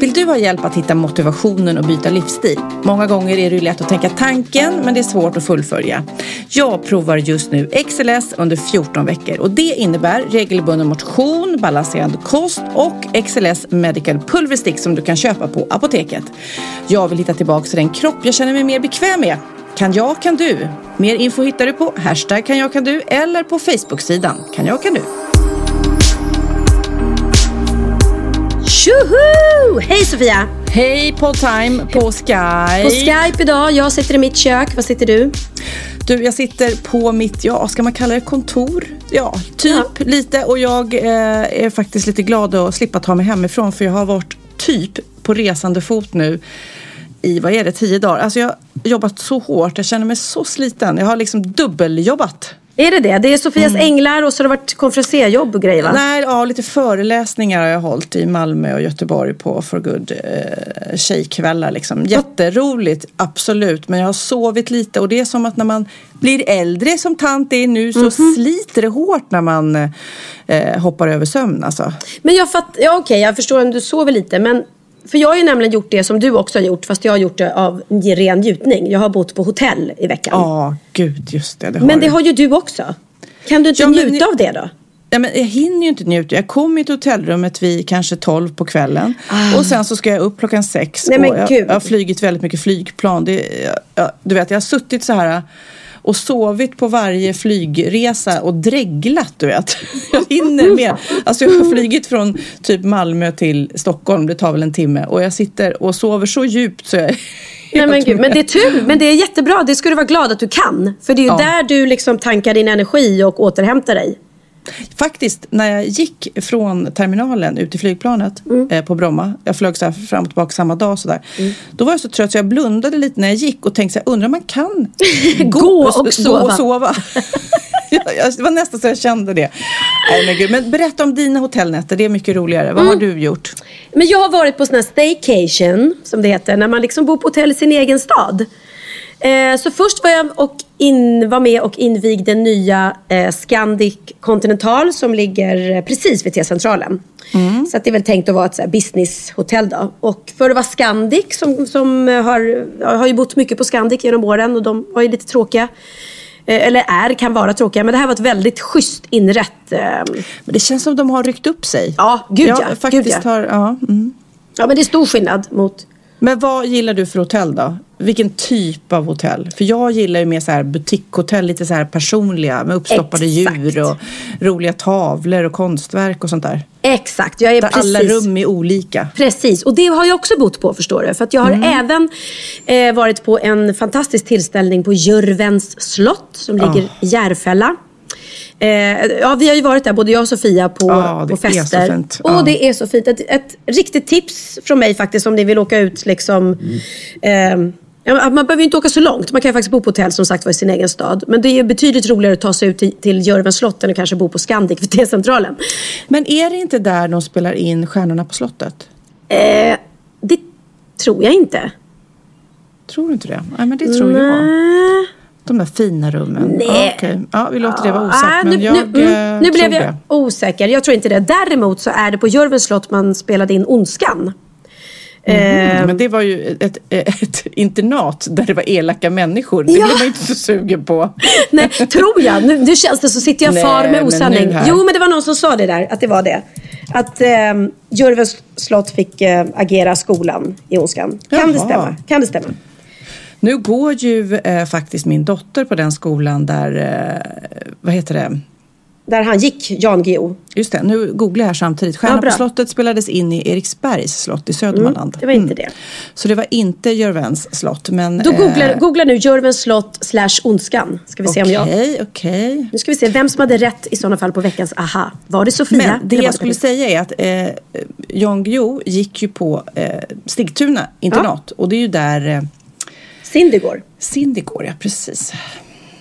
Vill du ha hjälp att hitta motivationen och byta livsstil? Många gånger är det ju lätt att tänka tanken, men det är svårt att fullfölja. Jag provar just nu XLS under 14 veckor och det innebär regelbunden motion, balanserad kost och XLS Medical Pulverstick som du kan köpa på apoteket. Jag vill hitta tillbaka till den kropp jag känner mig mer bekväm med. Kan jag, kan du. Mer info hittar du på hashtag kan jag, kan du eller på Facebook-sidan kan jag, kan du. Tjoho! Hej Sofia! Hej Podtime på Skype. På Skype idag. Jag sitter i mitt kök. Var sitter du? Du, jag sitter på mitt, ja, ska man kalla det kontor? Ja, typ Ja. lite. Och jag eh, är faktiskt lite glad att slippa ta mig hemifrån för jag har varit typ på resande fot nu i, vad är det, tio dagar. Alltså jag har jobbat så hårt, jag känner mig så sliten. Jag har liksom dubbeljobbat. Är det det? Det är Sofias änglar och så har det varit konferenserjobb och grejer va? Nej, ja, lite föreläsningar har jag hållit i Malmö och Göteborg på For Good eh, tjejkvällar. Liksom. Jätteroligt, absolut. Men jag har sovit lite och det är som att när man blir äldre som tant är nu så sliter det hårt när man eh, hoppar över sömn. Alltså. Men jag fattar, ja okej jag förstår om du sover lite men för jag har ju nämligen gjort det som du också har gjort fast jag har gjort det av ren njutning. Jag har bott på hotell i veckan. Ja, gud just det. det men det du. har ju du också. Kan du inte Ja, men njuta ni- av det då? Ja, men jag hinner ju inte njuta. Jag kommer till hotellrummet vid kanske 12 på kvällen. Och sen så ska jag upp klockan sex. Ah. Nej, men och jag, gud. jag har flygit väldigt mycket flygplan. Det, jag, jag, du vet, jag har suttit så här och sovit på varje flygresa och dreglat, du vet. Jag hinner med. Alltså jag har flygit från typ Malmö till Stockholm, det tar väl en timme. Och jag sitter och sover så djupt så jag Nej, men, gud, men det är tur, men det är jättebra. Det ska du vara glad att du kan. För det är ju Ja. där du liksom tankar din energi och återhämtar dig. Faktiskt, när jag gick från terminalen ut till flygplanet Mm. eh, på Bromma, jag flög så här fram och tillbaka samma dag sådär. Mm. Då var jag så trött så jag blundade lite när jag gick och tänkte så här, undrar om man kan Gå och gå sova. och sova. jag, jag, det var nästan så jag kände det. Nej, men, gud. men berätta om dina hotellnätter, det är mycket roligare. Vad Mm. har du gjort? Men jag har varit på sån här staycation, som det heter, när man liksom bor på hotell i sin egen stad. Eh, så först var jag och in, var med och invigde nya eh, Scandic Continental som ligger eh, precis vid T-centralen. Mm. Så det är väl tänkt att vara ett businesshotell då. Och för att vara Scandic som, som eh, har, jag har ju bott mycket på Scandic genom åren och de var ju lite tråkiga. Eh, eller är, kan vara tråkiga. Men det här var ett väldigt schysst inrätt. Men det känns som de har ryckt upp sig. ja, gud ja. Jag faktiskt gud ja. har, ja, mm. ja, men det är stor skillnad mot Men vad gillar du för hotell då? Vilken typ av hotell? För jag gillar ju mer så här butikshotell, lite så här personliga med uppstoppade Exakt. djur och roliga tavlor och konstverk och sånt där. Exakt, jag är Där precis... alla rum är olika. Precis, och det har jag också bott på förstår du. För att jag har Mm. även eh, varit på en fantastisk tillställning på Jörvens slott som ligger Ah. i Järfälla. Eh, ja, vi har ju varit där, både jag och Sofia, på, det på fester. Och det är så fint. Ett, ett riktigt tips från mig faktiskt om ni vill åka ut liksom. Eh, ja, man behöver inte åka så långt. Man kan ju faktiskt bo på hotell som sagt var i sin egen stad. Men det är betydligt roligare att ta sig ut till, till Jörvens slott än att kanske bo på Scandic för T-centralen. Men är det inte där de spelar in Stjärnorna på slottet? Eh, det tror jag inte. Tror du inte det? Nej, men det tror jag. Nej. De där fina rummen. Nej. Ja, okej. ja, vi låter det vara osagt. Ah, men nu, jag nu, mm, nu blev jag det. osäker. Jag tror inte det. Däremot så är det på Jörvens slott man spelade in Ondskan. Eh, Mm, men det var ju ett, ett internat där det var elaka människor. Det Ja. blev man inte så sugen på. nej, tror jag. Nu, nu känns det så sitter jag Nej, far med men osanning. här. Jo, men det var någon som sa det där, att det var det. Att eh, Jörvens slott fick eh, agera skolan i Ondskan. Kan det stämma? Kan det stämma? Nu går ju eh, faktiskt min dotter på den skolan där, eh, vad heter det? Där han gick, Jan Guillou. Just det, nu googlar jag här samtidigt. Stjärna Ja, på slottet spelades in i Eriksbergs slott i Södermanland. det var inte det. Så det var inte Jörvens slott. Men, Då googlar, eh, googla nu Jörvens slott slash Ondskan. Ska vi se om jag... Okej, okej. Nu ska vi se vem som hade rätt i sådana fall på veckans aha. Var det Sofia? Men det var jag skulle säga är att eh, Jan Guillou gick ju på eh, Stigtuna internat. Och det är ju där eh, Cindy går. Cindy går, ja precis.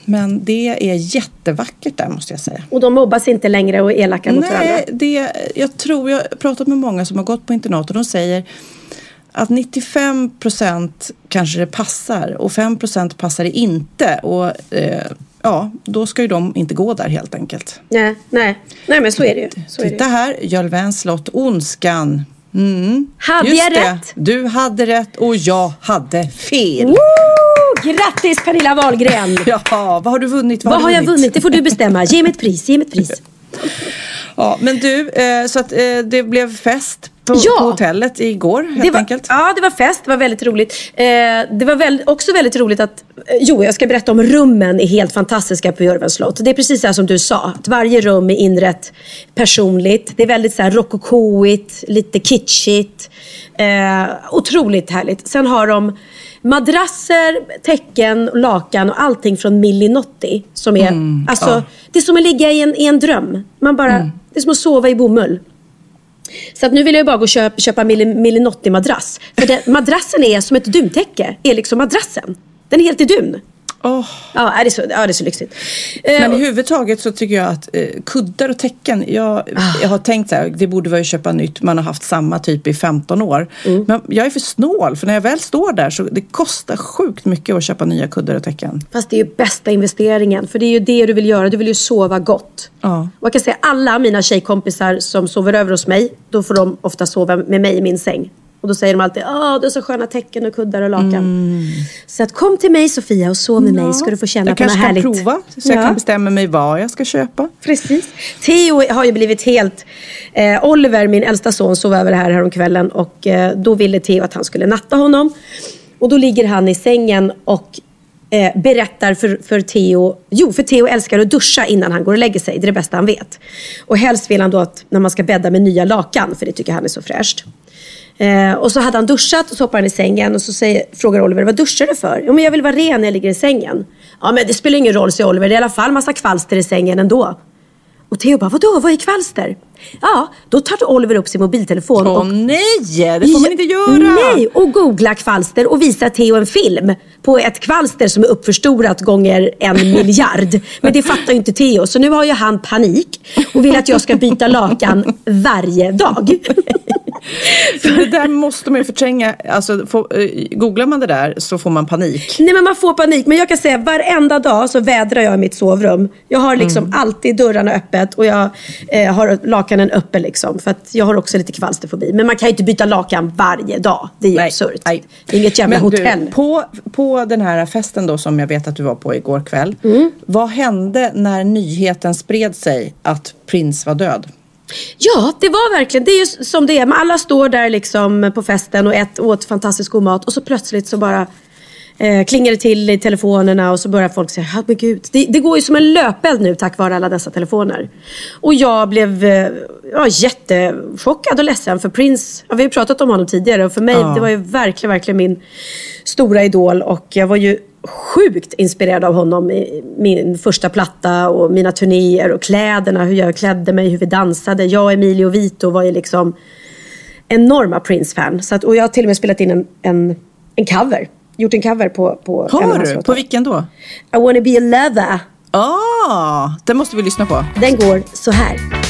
Men det är jättevackert där måste jag säga. Och de mobbas inte längre och är elaka mot varandra. Nej, det, jag tror, jag har pratat med många som har gått på internat och de säger att 95 procent kanske det passar och 5 procent passar det inte. Och eh, ja, då ska ju de inte gå där helt enkelt. Nej, nej. nej men så är det ju. Så det. Titta ju. här, Jarlvens slott, Ondskan. Mm. Hade Just jag det. rätt? Du hade rätt och jag hade fel. Woo! Grattis Pernilla Wahlgren! Ja, vad har du vunnit? Vad har jag vunnit? Det får du bestämma. Ge mig ett pris. Ge mig ett pris. Ja, men du, eh, så att eh, det blev fest på, Ja. på hotellet igår helt Det var, enkelt. ja, det var fest. Det var väldigt roligt. Eh, det var väl, också väldigt roligt att... Eh, jo, jag ska berätta om rummen är helt fantastiska på Jörvens slott. Det är precis så som du sa. Att varje rum är inrett personligt. Det är väldigt så här rokokoigt, lite kitschigt. Eh, otroligt härligt. Sen har de madrasser, täcken, lakan och allting från Millinotti. Som är, alltså, Det är som att ligga i en, i en dröm. Man bara, Det är som att sova i bomull. Så att nu vill jag bara gå och köpa, köpa Millinotti-madrass. För det, madrassen är som ett duntäcke. Är liksom madrassen. Den är helt i dun. Åh. Ja, är det är så, ja, det är så lyxigt. Eh, Men i huvudtaget så tycker jag att eh, kuddar och täcken, jag, Ah. jag har tänkt så här, det borde vara att köpa nytt, man har haft samma typ i 15 år. Mm. Men jag är för snål, för när jag väl står där så det kostar sjukt mycket att köpa nya kuddar och täcken. Fast det är ju bästa investeringen. För det är ju det du vill göra. Du vill ju sova gott. Ja. Och jag kan säga alla mina tjejkompisar som sover över hos mig. Då får de ofta sova med mig i min säng. Och då säger de alltid Åh, du har så sköna täcken och kuddar och lakan. Mm. Så att kom till mig Sofia och sov med mig ska du få känna jag på något kanske kan härligt. prova, så jag Ja. kan bestämma mig vad jag ska köpa. Precis. Theo har ju blivit helt... Eh, Oliver, min äldsta son, sov över här häromkvällen och eh, då ville Theo att han skulle natta honom. Och då ligger han i sängen och eh, berättar för, för Theo... Jo, för Theo älskar att duscha innan han går och lägger sig. Det är det bästa han vet. Och helst vill han då att när man ska bädda med nya lakan, för det tycker han är så fräscht. Eh, och så hade han duschat och så hoppar han i sängen och så säger, frågar Oliver, vad duschar du för? Jo men jag vill vara ren när jag ligger i sängen. Ja men det spelar ingen roll, säger Oliver. Det är i alla fall massa kvalster i sängen ändå. Och Theo bara, vadå, vad är kvalster? Ja, då tar Oliver upp sin mobiltelefon Åh och nej, det får man inte göra! Nej, och googla kvalster och visa Theo en film på ett kvalster som är uppförstorat gånger en miljard. Men det fattar ju inte Theo, så nu har ju han panik och vill att jag ska byta lakan varje dag. Det där måste man ju förtränga. Alltså, får, eh, googlar man det där så får man panik. Nej men man får panik. Men jag kan säga varenda dag så vädrar jag i mitt sovrum. Jag har liksom Mm. alltid dörrarna öppet och jag eh, har lakanen uppe liksom. För att jag har också lite kvalsterfobi. Men man kan ju inte byta lakan varje dag. Det är ju absurt. nej. Det är inget jävla Men hotell. Du, på, på den här festen då som jag vet att du var på igår kväll. Mm. Vad hände när nyheten spred sig att Prince var död? Ja, det var verkligen. Det är ju som det är. Men alla står där liksom på festen och ät, åt fantastiskt god mat och så plötsligt så bara eh, klingar det till i telefonerna och så börjar folk säga, ja men gud. Det, det går ju som en löpeld nu tack vare alla dessa telefoner. Och jag blev eh, ja, jättechockad och ledsen för Prince, ja, vi har ju pratat om honom tidigare och för mig, Ja. det var ju verkligen, verkligen min stora idol och jag var ju sjukt inspirerad av honom i min första platta och mina turnéer och kläderna, hur jag klädde mig, hur vi dansade. Jag och Emilio Vito var ju liksom enorma Prince-fan. Så att, och jag har till och med spelat in en, en, en cover. Gjort en cover på, på en av Har hans du? låtar. På vilken då? I wanna be a lover. Ah, den måste vi lyssna på. Den går så här.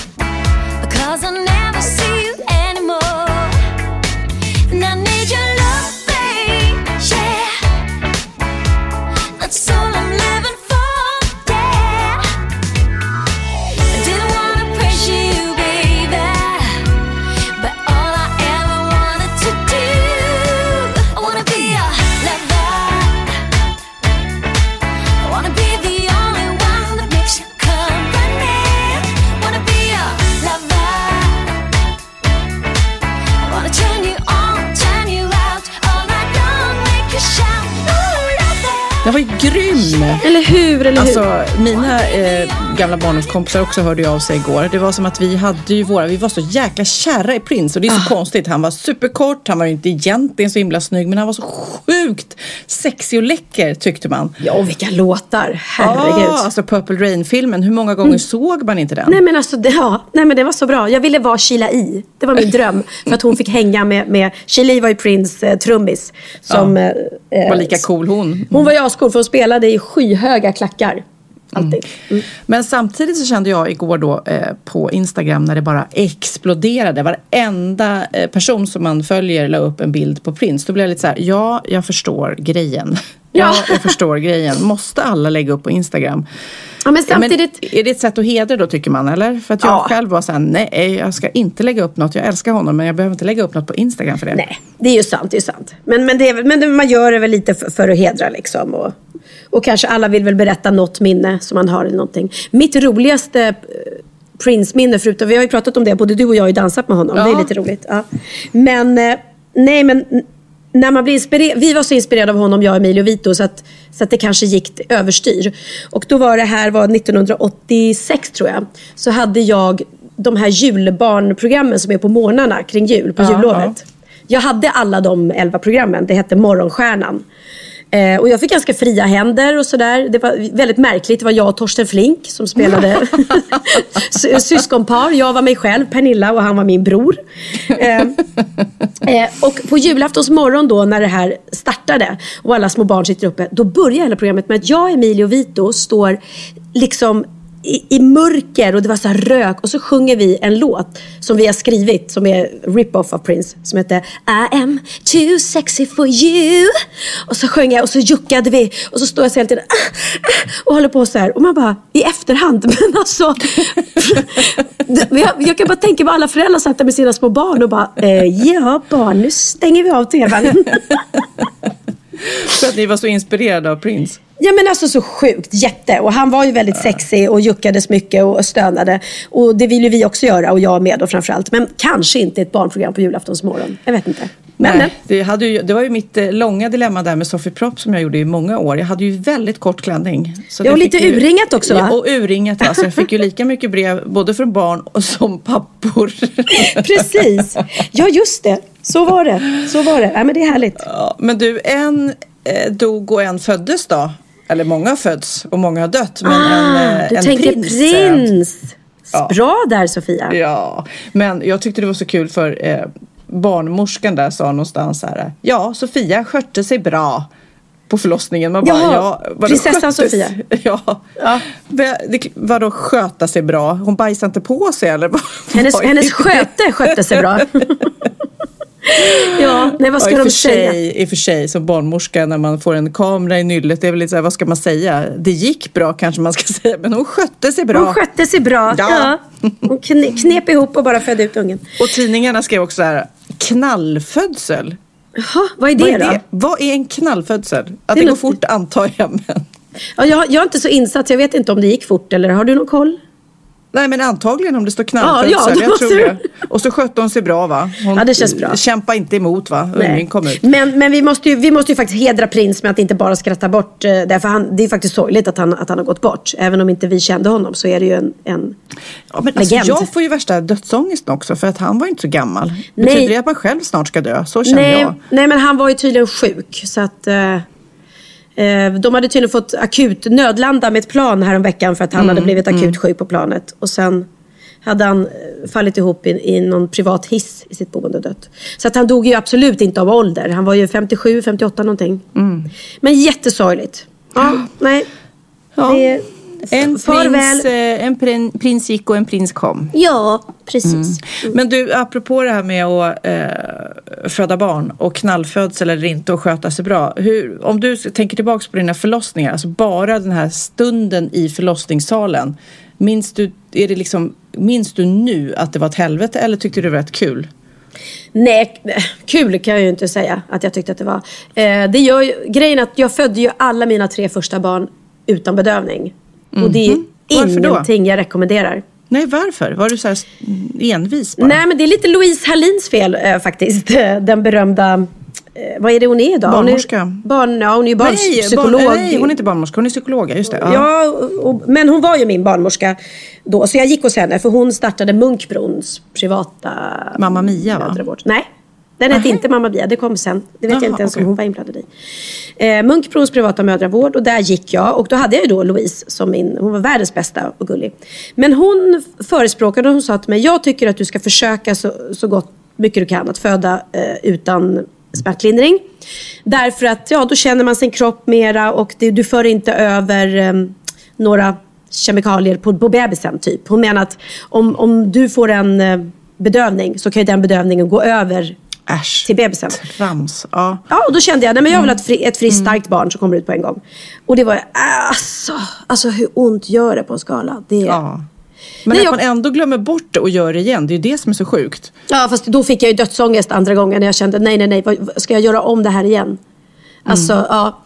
Grym! Eller hur, eller hur? Alltså, mina eh, gamla barndomskompisar också hörde av sig igår. Det var som att vi hade ju våra, vi var så jäkla kära i Prince och det är så Ah. konstigt. Han var superkort, han var inte egentligen så himla snygg men han var så sjukt sexig och läcker tyckte man. Ja, och vilka låtar. Herregud. Mm. Ah, alltså Purple Rain-filmen, hur många gånger såg man inte den? Nej men alltså, det, ja, nej men det var så bra. Jag ville vara Sheila E. Det var min dröm. För att hon fick hänga med, med Sheila E var ju Prince eh, trummis. Som, eh, eh, var lika cool hon. Hon var ju ascool för hon spelade i skyhöga klackar. Alltid. Mm. Men samtidigt så kände jag igår då eh, på Instagram när det bara exploderade. Varenda eh, person som man följer la upp en bild på Prince. Då blev jag lite så här, ja, jag förstår grejen. Ja, Ja. jag förstår grejen. Måste alla lägga upp på Instagram? Ja, men samtidigt... Men är det ett sätt att hedra då tycker man eller? För att jag Ja. själv var så här, nej jag ska inte lägga upp något. Jag älskar honom men jag behöver inte lägga upp något på Instagram för det. Nej, det är ju sant. Det är sant. Men, men, det är, men man gör det väl lite för, för att hedra liksom. Och, och kanske alla vill väl berätta något minne som man har eller någonting. Mitt roligaste eh, Prince-minne, förutom, vi har ju pratat om det, både du och jag har ju dansat med honom. Det är Ja. lite roligt. Ja. Men, eh, nej men när man blir inspirerad, vi var så inspirerade av honom, jag, Emilio och Vito, så att, så att det kanske gick överstyr. Och då var det här var 1986 tror jag. Så hade jag de här julbarnprogrammen som är på morgnarna kring jul, på Ja, jullovet. Jag hade alla de elva programmen. Det hette Morgonstjärnan. Eh, och jag fick ganska fria händer och sådär. Det var väldigt märkligt. Det var jag och Torsten Flink som spelade sy- syskonpar. Jag var mig själv, Pernilla, och han var min bror. Eh, eh, och på julaftons morgon då när det här startade och alla små barn sitter uppe. Då börjar hela programmet med att jag, Emilio och Vito står liksom i, i mörker och det var så här rök. Och så sjunger vi en låt som vi har skrivit som är rip-off av Prince som heter I am too sexy for you. Och så sjöng jag och så juckade vi och så står jag så hela tiden "Ah, ah", och håller på så här. Och man bara i efterhand men alltså jag, jag kan bara tänka på alla föräldrar satt där med sina små barn och bara eh, ja barn nu stänger vi av tvn. För att ni var så inspirerade av Prince. Ja men alltså så sjukt, jätte. Och han var ju väldigt sexig och juckades mycket och stönade. Och det vill ju vi också göra och jag med då framförallt. Men kanske inte ett barnprogram på julaftonsmorgon. Jag vet inte. Men, Nej, det, hade ju, det var ju mitt eh, långa dilemma där med Sofie Propp som jag gjorde i många år. Jag hade ju väldigt kort klänning. Så Ja, och lite ju, urringat också, va? Och urringat va. Så jag fick ju lika mycket brev både från barn och som pappor. precis. Ja just det. Så var det. Så var det. Ja, men det är härligt. Ja, men du, en eh, dog och en föddes då. Eller många har fötts och många har dött. Men en, ah, eh, du en tänker prins. prins. Ja. Bra där Sofia. Ja, men jag tyckte det var så kul för eh, barnmorskan där sa någonstans så här. Ja, Sofia skötte sig bra på förlossningen. Man bara, Jaha, ja, vadå prinsessan Sofia. Ja. Ja. Det- Vadå sköta sig bra? Hon bajsade inte på sig eller? vad- Hennes, hennes sköte skötte sig bra. ja, nej vad ska Ja, de säga? sig, I och för sig som barnmorska när man får en kamera i nyllet, det är väl lite så här, vad ska man säga? Det gick bra kanske man ska säga, men hon skötte sig bra. Hon skötte sig bra. Ja. Ja. Hon kne- knep ihop och bara födde ut ungen. Och tidningarna skrev också så här, knallfödsel. Jaha, vad är det, Vad är, då? det? Vad är en knallfödsel? Att Det det, går fort antar jag. Men... Ja, jag, jag är inte så insatt, jag vet inte om det gick fort eller har du någon koll? Nej men antagligen om det står knallfödsel. Ja, ja, jag tror du- det. Och så skötte hon sig bra va? Hon Ja, det känns bra. kämpa inte emot va? Ungen kom ut. Men, men vi, måste ju, vi måste ju faktiskt hedra prins med att inte bara skratta bort. eh, Därför han, det är faktiskt sorgligt att han, att han har gått bort. Även om inte vi kände honom så är det ju en, en Ja, men alltså, legend. jag får ju värsta dödsångesten också för att han var ju inte så gammal. Nej. Betyder det att man själv snart ska dö? Så känner nej, jag. nej, men han var ju tydligen sjuk. Så att, eh, de hade tydligen fått akut nödlanda med ett plan häromveckan för att han Mm, hade blivit akut sjuk på planet. Och sen hade han eh, fallit ihop i, i någon privat hiss i sitt boende och dött. Så att han dog ju absolut inte av ålder. Han var ju 57, 58 någonting. Mm. Men jättesorgligt. Ja, nej. Ja. Det, En prins, eh, en prin, prins gick och en prins kom. Ja, precis. Men du, apropå det här med att eh, föda barn och knallfödsel eller inte och sköta sig bra. Hur, om du tänker tillbaka på dina förlossningar, alltså bara den här stunden i förlossningssalen. Minns du, är det liksom, minns du nu att det var ett helvete eller tyckte du det var rätt kul? Nej, kul kan jag ju inte säga att jag tyckte att det var. Eh, det gör ju, grejen är att jag födde ju alla mina tre första barn utan bedövning. Och det är då? ingenting jag rekommenderar. Nej, varför? Var du så här envis bara? Nej, men det är lite Louise Hallins fel eh, faktiskt. Den berömda eh, vad är det hon är idag? Barnmorska. Hon är, barn, ja, hon är ju Nej, barnpsykolog. barn, nej, hon är inte barnmorska, hon är psykolog. Just det. Ja. Ja, och, men hon var ju min barnmorska då. Så jag gick hos henne för hon startade Munkbrons privata Mamma Mia, va? Nej, den hette inte Mamma Mia. Det kom sen. Det vet Jaha, jag inte ens okej. om hon var inblandad i. Eh, Munkbrons privata mödravård och där gick jag. Och då hade jag ju då Louise som min, hon var världens bästa och gullig. Men hon förespråkade, hon sa till mig, jag tycker att du ska försöka så, så gott mycket du kan att föda eh, utan smärtlindring. Därför att ja, då känner man sin kropp mera och det, du för inte över eh, några kemikalier på, på bebisen. Typ. Hon menar att om, om du får en eh, bedövning så kan ju den bedövningen gå över Äsch. till bebisen. Trams. Ja. Ja, och då kände jag, nej men jag vill ha ett, fri, ett friskt, starkt barn som kommer ut på en gång. Och det var, alltså, alltså hur ont gör det på en skala? Det, ja. ja. Men Nej, att man ändå glömmer bort det och gör det igen, det är ju det som är så sjukt. fast då fick jag ju dödsångest andra gången när jag kände, nej, nej, nej, vad, ska jag göra om det här igen? Alltså, ja.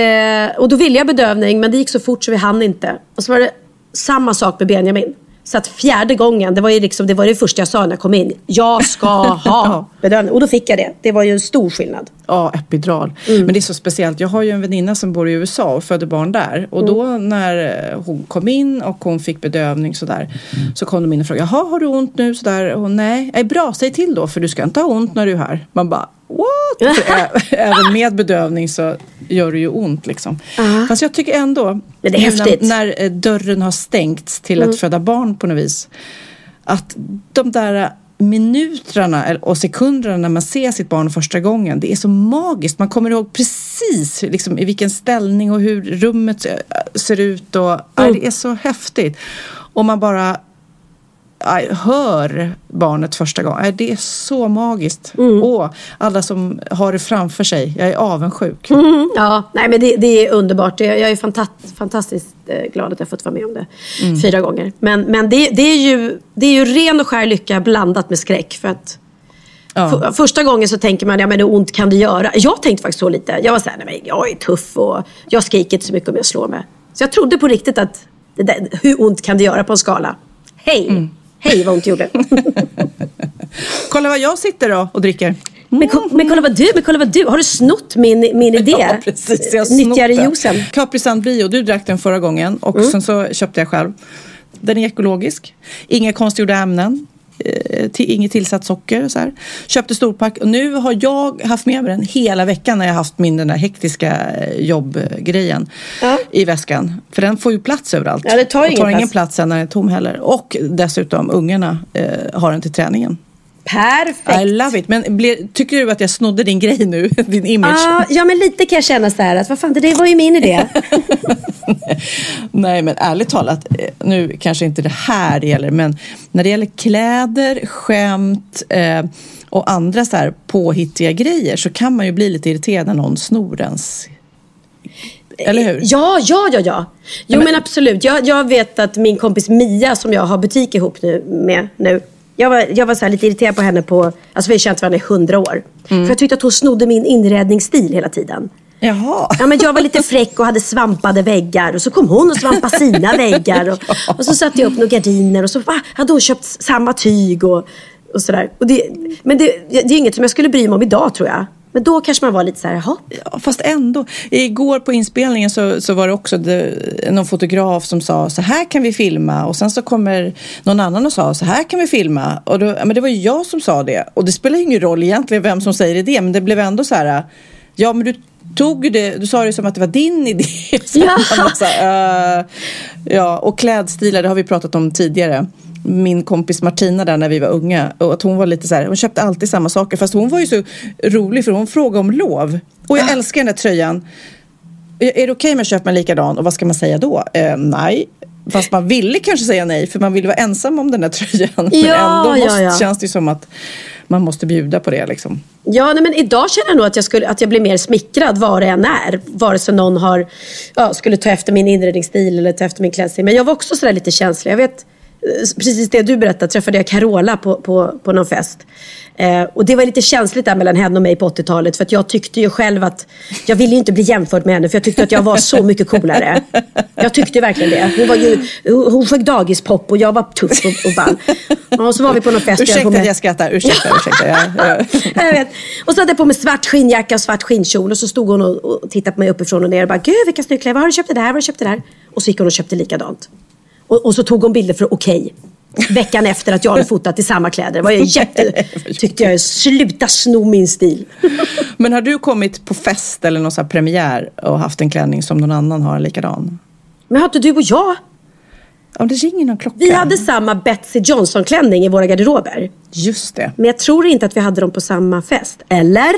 Eh, och då ville jag bedövning, men det gick så fort så vi hann inte. Och så var det samma sak med Benjamin. Så att fjärde gången, det var ju liksom, det, var det första jag sa när jag kom in. Jag ska ha bedövning. Och då fick jag det. Det var ju en stor skillnad. Ja, epidural. Mm. Men det är så speciellt. Jag har ju en väninna som bor i USA och födde barn där. Och då Mm. när eh, hon kom in och hon fick bedövning sådär. Så kom de in och frågade, jaha har du ont nu? Sådär. Och nej, är bra, säg till då för du ska inte ha ont när du är här. Man bara, what? Även med bedövning så gör det ju ont liksom. Fast jag tycker ändå, Men det är häftigt. när, när eh, dörren har stängts till Mm. att föda barn på något vis. Att de där minuterna och sekunderna när man ser sitt barn första gången, det är så magiskt. Man kommer ihåg precis liksom, i vilken ställning och hur rummet eh, ser ut. Och, aj, det är så häftigt. Och man bara hör barnet första gången. Det är så magiskt. Och alla som har det framför sig, jag är avundsjuk. Mm, ja, nej men det, det är underbart. Jag är fantast, fantastiskt eh, glad att jag fått vara med om det fyra gånger. Men, men det, det, är ju, det är ju ren och skär lycka blandat med skräck. För att Ja. för, första gången så tänker man, ja men hur ont kan det göra? Jag tänkte faktiskt så lite. Jag var såhär, nej men jag är tuff och jag skriker inte så mycket om jag slår mig. Så jag trodde på riktigt att, där, hur ont kan det göra på en skala? Hej! Hej vad ont gjorde. Kolla vad jag sitter då och dricker. men, ko- men, kolla vad du, men kolla vad du, har du snott min, min idé? Ja, precis. Jag den. juicen. Capri Sun Bio, du drack den förra gången och Mm. sen så köpte jag själv. Den är ekologisk. Inga konstgjorda ämnen. Eh, till, inget tillsatt socker och så här. Köpte storpack och nu har jag haft med mig den hela veckan när jag haft min den där hektiska eh, jobbgrejen Ja. I väskan. För den får ju plats överallt. Ja, det tar ingen tar ingen plats. plats sen när den är tom heller. Och dessutom ungarna eh, har den till träningen. Perfekt. I love it. Men blir, tycker du att jag snodde din grej nu? Din image? Ah, ja, men lite kan jag känna så här att vad fan, det var ju min idé. Nej, men ärligt talat, eh, nu kanske inte det här det gäller, men när det gäller kläder, skämt eh, och andra så här påhittiga grejer så kan man ju bli lite irriterad när någon snor ens. Eller hur? Ja, ja, ja, ja. Jo, men, absolut. Jag, jag vet att min kompis Mia som jag har butik ihop nu, med nu. Jag var, jag var så lite irriterad på henne på, alltså vi har känt varandra i hundra år. För jag tyckte att hon snodde min inredningsstil hela tiden. Jaha. Ja, men jag var lite fräck och hade svampade väggar och så kom hon och svampade sina väggar. Och, och så satte jag upp några gardiner och så va, hade hon köpt samma tyg och, och sådär. Och det, men det, det är inget som jag skulle bry mig om idag tror jag. Men då kanske man var lite så här, jaha. Ja, fast ändå. Igår på inspelningen så, så var det också det, någon fotograf som sa så här kan vi filma och sen så kommer någon annan och sa så här kan vi filma. Och då, ja, men det var ju jag som sa det och det spelar ingen roll egentligen vem som säger det men det blev ändå så här ja men du tog det, du sa det som att det var din idé. Ja. så här, "Eh." ja, och klädstilar, det har vi pratat om tidigare. Min kompis Martina där när vi var unga och att hon var lite så här, hon köpte alltid samma saker fast hon var ju så rolig för hon frågade om lov. Och jag älskar den där tröjan. Är det okej om jag köper en likadan? Och vad ska man säga då? Eh, nej. Fast man ville kanske säga nej för man ville vara ensam om den där tröjan. Men Ja, ändå ja, måste, ja. känns det ju som att man måste bjuda på det liksom. Ja, nej, men idag känner jag nog att jag, skulle, att jag blir mer smickrad var det än är. Vare sig någon har, ja, skulle ta efter min inredningsstil eller ta efter min klädstil. Men jag var också sådär lite känslig. Jag vet, precis det du berättade, träffade jag Carola på, på, på någon fest. Eh, och det var lite känsligt där mellan henne och mig på 80-talet. För jag tyckte ju själv att, jag ville ju inte bli jämförd med henne för jag tyckte att jag var så mycket coolare. Jag tyckte verkligen det. Hon, var ju, hon sjöng dagispop och jag var tuff och, och ball. Och så var vi på någon fest. och Ursäkta att jag skrattar, ursäkta, ursäkta. Jag. jag vet. Och så hade jag på mig svart skinnjacka och svart skinnkjol. Och så stod hon och, och tittade på mig uppifrån och ner och bara, gud vilka snygga kläder, var har du köpt det där, var har du köpt det där? Och så gick hon och köpte likadant. Och, och så tog hon bilder för okej. Veckan efter att jag hade fotat i samma kläder. Det var jag jätte... Tyckte jag, sluta sno min stil. Men har du kommit på fest eller någon premiär och haft en klänning som någon annan har likadan? Men har inte du och jag? Ja, det ringer någon klocka. Vi hade samma Betsy Johnson-klänning i våra garderober. Just det. Men jag tror inte att vi hade dem på samma fest. Eller?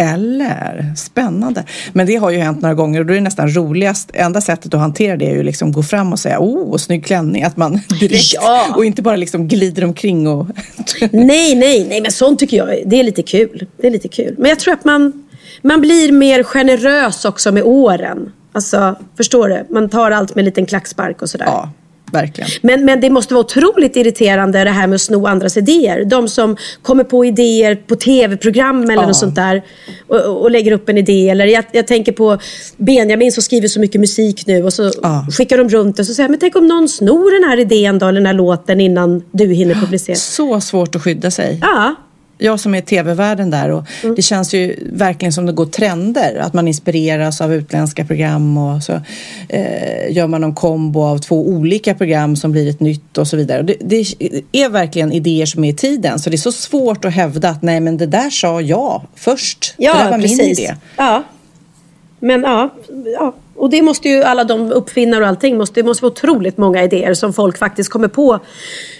Eller? Spännande. Men det har ju hänt några gånger och då är det nästan roligast. Enda sättet att hantera det är ju liksom gå fram och säga oh, snygg klänning. Att man direkt Ja. och inte bara liksom glider omkring och... Nej, nej, nej, men sånt tycker jag det är lite kul. Det är lite kul. Men jag tror att man, man blir mer generös också med åren. Alltså, förstår du? Man tar allt med en liten klackspark och sådär. ja, verkligen. Men, men det måste vara otroligt irriterande det här med att sno andras idéer. De som kommer på idéer på tv-program eller Ja. något sånt där. Och, och lägger upp en idé. Eller jag, jag tänker på Benjamin som skriver så mycket musik nu. Och så Ja. skickar de runt det och så säger men tänk om någon snor den här idén då, eller den här låten innan du hinner publicera. Så svårt att skydda sig. Ja, Jag som är i tv-världen där och Mm. det känns ju verkligen som det går trender. Att man inspireras av utländska program och så eh, gör man någon kombo av två olika program som blir ett nytt och så vidare. Det, det är verkligen idéer som är i tiden så det är så svårt att hävda att nej men det där sa jag först. det där ja var precis. min idé. Ja. Men ja, ja, och det måste ju alla de uppfinnare och allting, måste, det måste vara otroligt många idéer som folk faktiskt kommer på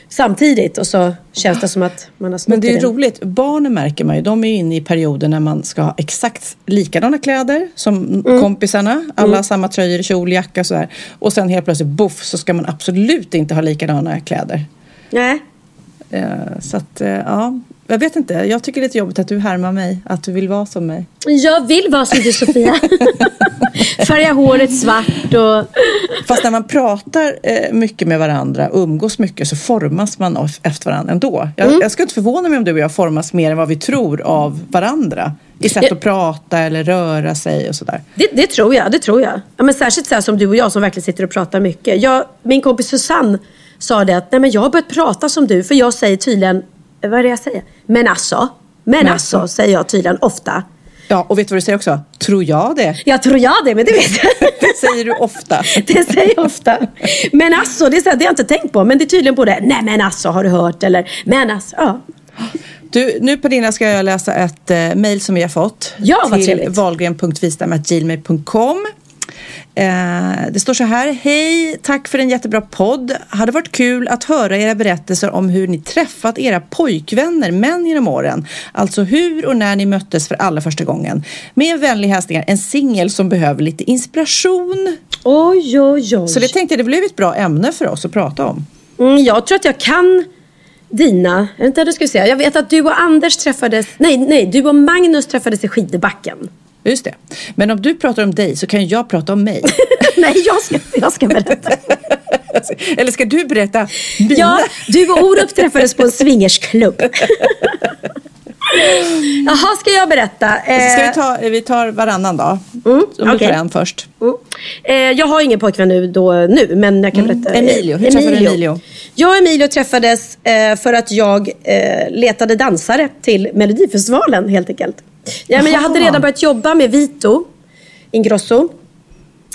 samtidigt och så känns det som att man har Men det är ju roligt, barnen märker man ju, de är ju inne i perioder när man ska ha exakt likadana kläder som Mm. kompisarna. Alla har samma tröjor, kjol, jacka och sådär. Och sen helt plötsligt, boff, så ska man absolut inte ha likadana kläder. Nej. Eh, så att, eh, ja, jag vet inte. Jag tycker det är lite jobbigt att du härmar mig, att du vill vara som mig. Jag vill vara som du Sofia. Färga håret svart och... Fast när man pratar eh, mycket med varandra och umgås mycket så formas man efter varandra ändå. Jag, Mm. jag skulle inte förvåna mig om du och jag formas mer än vad vi tror av varandra. I sätt att prata eller röra sig och sådär. Det, det tror jag, det tror jag. Ja, men särskilt så här som du och jag som verkligen sitter och pratar mycket. Jag, min kompis Susanne sa det att Nej, men jag har börjat prata som du för jag säger tydligen, vad är det jag säger? Men alltså, men, Men alltså, alltså. säger jag tydligen ofta. Ja, och vet du vad du säger också? Tror jag det? Jag tror jag det, men det vet jag. Det säger du ofta. Det säger jag ofta. Men alltså, det, är så här, det har jag inte tänkt på. Men det är tydligen på det. Nej men alltså, har du hört? Eller, men alltså, ja. Du, nu Pernilla ska jag läsa ett eh, mejl som vi har fått. Ja, vad till trevligt. valgren.vistam.gmail.com eh, Det står så här. Hej, tack för en jättebra podd. Hade varit kul att höra era berättelser om hur ni träffat era pojkvänner, män genom åren. Alltså hur och när ni möttes för allra första gången. Med vänlig hälsningar, en singel som behöver lite inspiration. Oj, oj, oj. Så det tänkte jag, det blev ett bra ämne för oss att prata om. Mm, jag tror att jag kan dina. Vänta, nu ska vi se. Jag vet att du och Anders träffades. Nej, nej, du och Magnus träffades i skidbacken. Just det. Men om du pratar om dig så kan jag prata om mig. nej, jag ska, jag ska berätta. Eller ska du berätta mina? Ja, du och Orup träffades på en swingersklubb. Jaha, ska jag berätta? Eh, Ska vi ta, vi tar varannan då? Mm, Om du okej. tar en först. Mm. Eh, jag har ingen pojkvän nu, då, nu men jag kan berätta. Mm. Emilio, hur träffade du Emilio? Jag och Emilio träffades eh, för att jag eh, letade dansare till Melodifestivalen helt enkelt. Ja, men jag hade redan börjat jobba med Vito Ingrosso.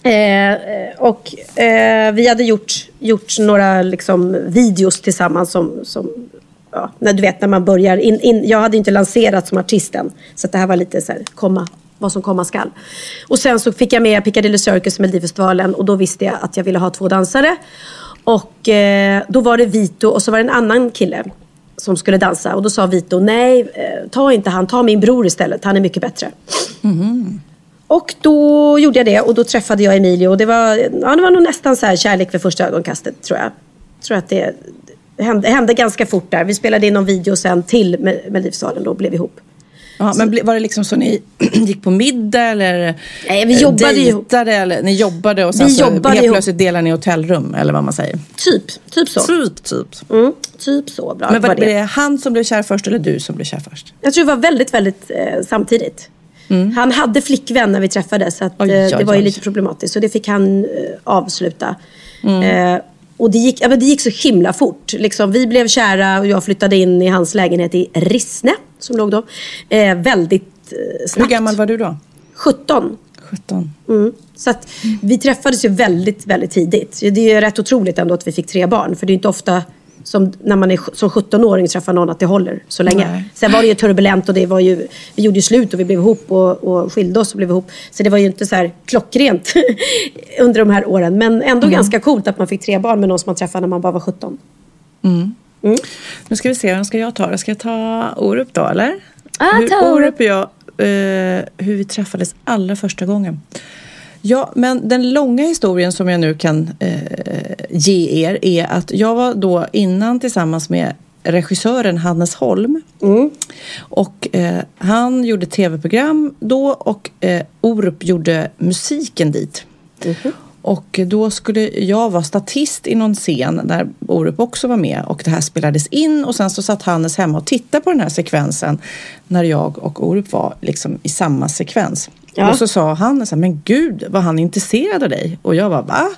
Eh, och eh, vi hade gjort, gjort några liksom, videos tillsammans som, som ja, när du vet när man börjar. In, in, jag hade inte lanserat som artist än. Så det här var lite så här, komma, vad som komma skall. Och sen så fick jag med Piccadilly Circus Melodifestivalen och då visste jag att jag ville ha två dansare. Och eh, då var det Vito och så var det en annan kille som skulle dansa. Och då sa Vito, nej eh, ta inte han, ta min bror istället, han är mycket bättre. Och då gjorde jag det och då träffade jag Emilio och det var, ja, det var nog nästan så här kärlek vid första ögonkastet tror jag. tror att det hände, hände ganska fort där. Vi spelade in någon video sen till Med- Melodifestivalen och blev ihop. Ja, men var det liksom så ni gick på middag eller Nej, vi eh, jobbade ju dejtade eller ni jobbade och sen Vi så jobbade helt ihop. plötsligt delar ni hotellrum eller vad man säger? Typ, typ så. Typ, typ. Mm, typ så bra Men var var det det. han som blev kär först eller du som blev kär först? Jag tror det var väldigt, väldigt eh, samtidigt. Han hade flickvän när vi träffades så att, Mm. Oj, eh, oj, det var ju oj. lite problematiskt. Så det fick han eh, avsluta. Mm. Eh, och det gick, ja, det gick så himla fort. Liksom, vi blev kära och jag flyttade in i hans lägenhet i Rissne som låg då. Eh, väldigt eh, Hur snabbt. gammal var du då? 17. 17. Mm. Så att vi träffades ju väldigt, väldigt tidigt. Det är rätt otroligt ändå att vi fick tre barn. För det är inte ofta som när man är som 17-åring träffar någon att det håller så länge. Nej. Sen var det ju turbulent och det var ju, vi gjorde ju slut och vi blev ihop och, och skilde oss och blev ihop. Så det var ju inte så här klockrent under de här åren. Men ändå ganska coolt att man fick tre barn med någon som man träffade när man bara var 17. Nu ska vi se, vem ska jag ta? Ska jag ta Orup då eller? Ah, hur ta Orup. Orup och jag, eh, hur vi träffades allra första gången. Ja, men den långa historien som jag nu kan eh, ge er är att jag var då innan tillsammans med regissören Hannes Holm. Och eh, han gjorde tv-program då och eh, Orup gjorde musiken dit. Och då skulle jag vara statist i någon scen där Orup också var med och det här spelades in och sen så satt Hannes hemma och tittade på den här sekvensen när jag och Orup var liksom i samma sekvens. Ja. Och så sa Hannes, så här, men gud vad han är intresserad av dig. Och jag var va?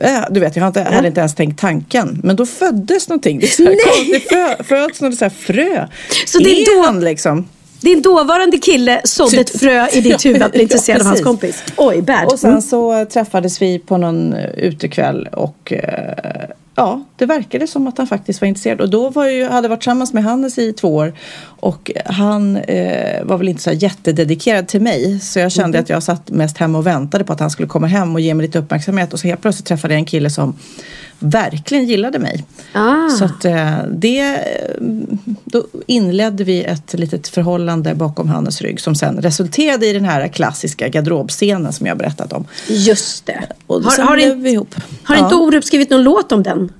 Eh, Du vet, jag har inte, hade inte ens tänkt tanken. Men då föddes någonting. Det, är så här konstigt, det fö, föds något så här frö. Så det är då- han liksom? Din dåvarande kille sådde Typ. ett frö i ditt huvud att bli intresserad av hans kompis. Oj, bad. Och sen Mm. så träffades vi på någon eh, utekväll och eh, ja, det verkade som att han faktiskt var intresserad. Och då var jag hade jag varit tillsammans med Hannes i två år och han eh, var väl inte så jättededikerad till mig. Så jag kände Mhm. att jag satt mest hemma och väntade på att han skulle komma hem och ge mig lite uppmärksamhet. Och så helt plötsligt träffade jag en kille som verkligen gillade mig. Ah. Så att eh, det, eh, då inledde vi ett litet förhållande bakom Hannes rygg som sen resulterade i den här klassiska garderobscenen som jag berättat om. Just det. Och Har, har, in, vi ihop. har Ja. inte Orup skrivit någon låt om den?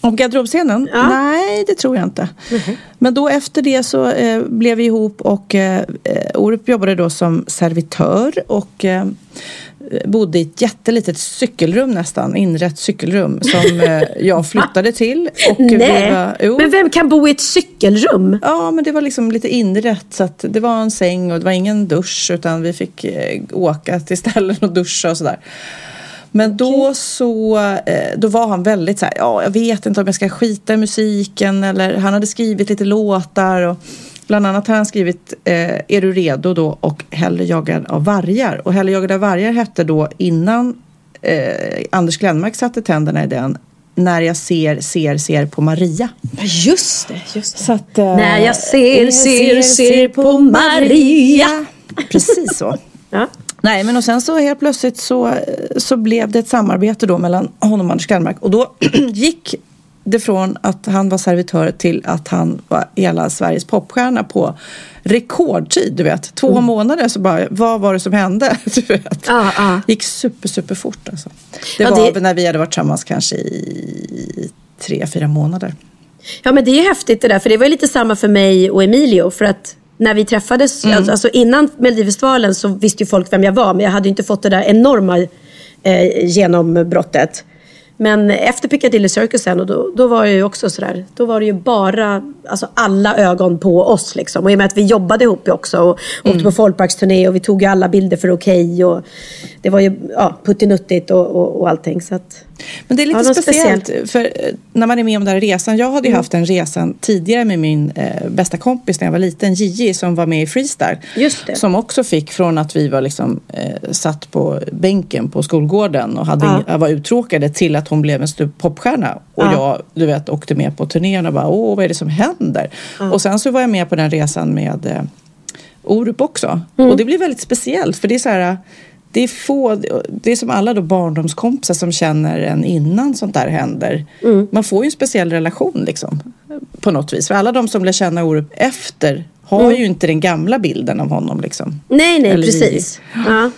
Om garderobscenen? Ja. Nej, det tror jag inte. Men då efter det så eh, blev vi ihop och eh, eh, Orup jobbade då som servitör och eh, bodde i ett jättelitet cykelrum nästan, inrett cykelrum som eh, jag flyttade till. Och vi Nej, var, men vem kan bo i ett cykelrum? Ja, men det var liksom lite inrätt så att det var en säng och det var ingen dusch utan vi fick eh, åka till ställen och duscha och sådär. Men då så, eh, då var han väldigt så här, ja jag vet inte om jag ska skita i musiken eller han hade skrivit lite låtar och bland annat har han skrivit eh, Är du redo då och Hellre jagad av vargar och Hellre jagad av vargar hette då innan eh, Anders Glenmark satte tänderna i den När jag ser, ser, ser på Maria. Just det, just Så att, eh, När jag ser, ser, ser på Maria. Precis så. Ja. Nej, men och sen så helt plötsligt så, så blev det ett samarbete då mellan honom och Anders Glenmark. Och då gick det från att han var servitör till att han var hela Sveriges popstjärna på rekordtid, du vet. Två månader så bara, vad var det som hände? Du vet. Ja, ja. gick super, super fort alltså. Det Ja, var det- när vi hade varit tillsammans kanske i tre, fyra månader. Ja men det är häftigt det där, för det var lite samma för mig och Emilio. För att när vi träffades, Mm. alltså, alltså innan Melodifestivalen så visste ju folk vem jag var. Men jag hade ju inte fått det där enorma eh, genombrottet. Men efter Piccadilly Circus sen, och då, då var det ju också sådär, då var det ju bara alltså alla ögon på oss liksom. Och i och med att vi jobbade ihop också och åkte på folkparksturné och vi tog ju alla bilder för Okej och det var ju ja, puttinuttigt och, och, och allting. Så att, Men det är lite Ja, speciellt, speciellt. för eh, när man är med om den här resan. Jag hade ju haft den resan tidigare med min eh, bästa kompis när jag var liten, Gigi, som var med i Freestyle. Just det. Som också fick från att vi var liksom eh, satt på bänken på skolgården och hade Ja. var uttråkade till att hon blev en stor popstjärna. Och Ja. jag, du vet, åkte med på turnén och bara, åh, vad är det som händer? Och sen så var jag med på den resan med eh, Orup också. Mm. Och det blir väldigt speciellt för det är så här det är få, det är som alla då barndomskompisar som känner en innan sånt där händer. Mm. Man får ju en speciell relation liksom. På något vis. För alla de som lär känna Orup efter har ju inte den gamla bilden av honom liksom. Nej, nej, Eller precis. Ja.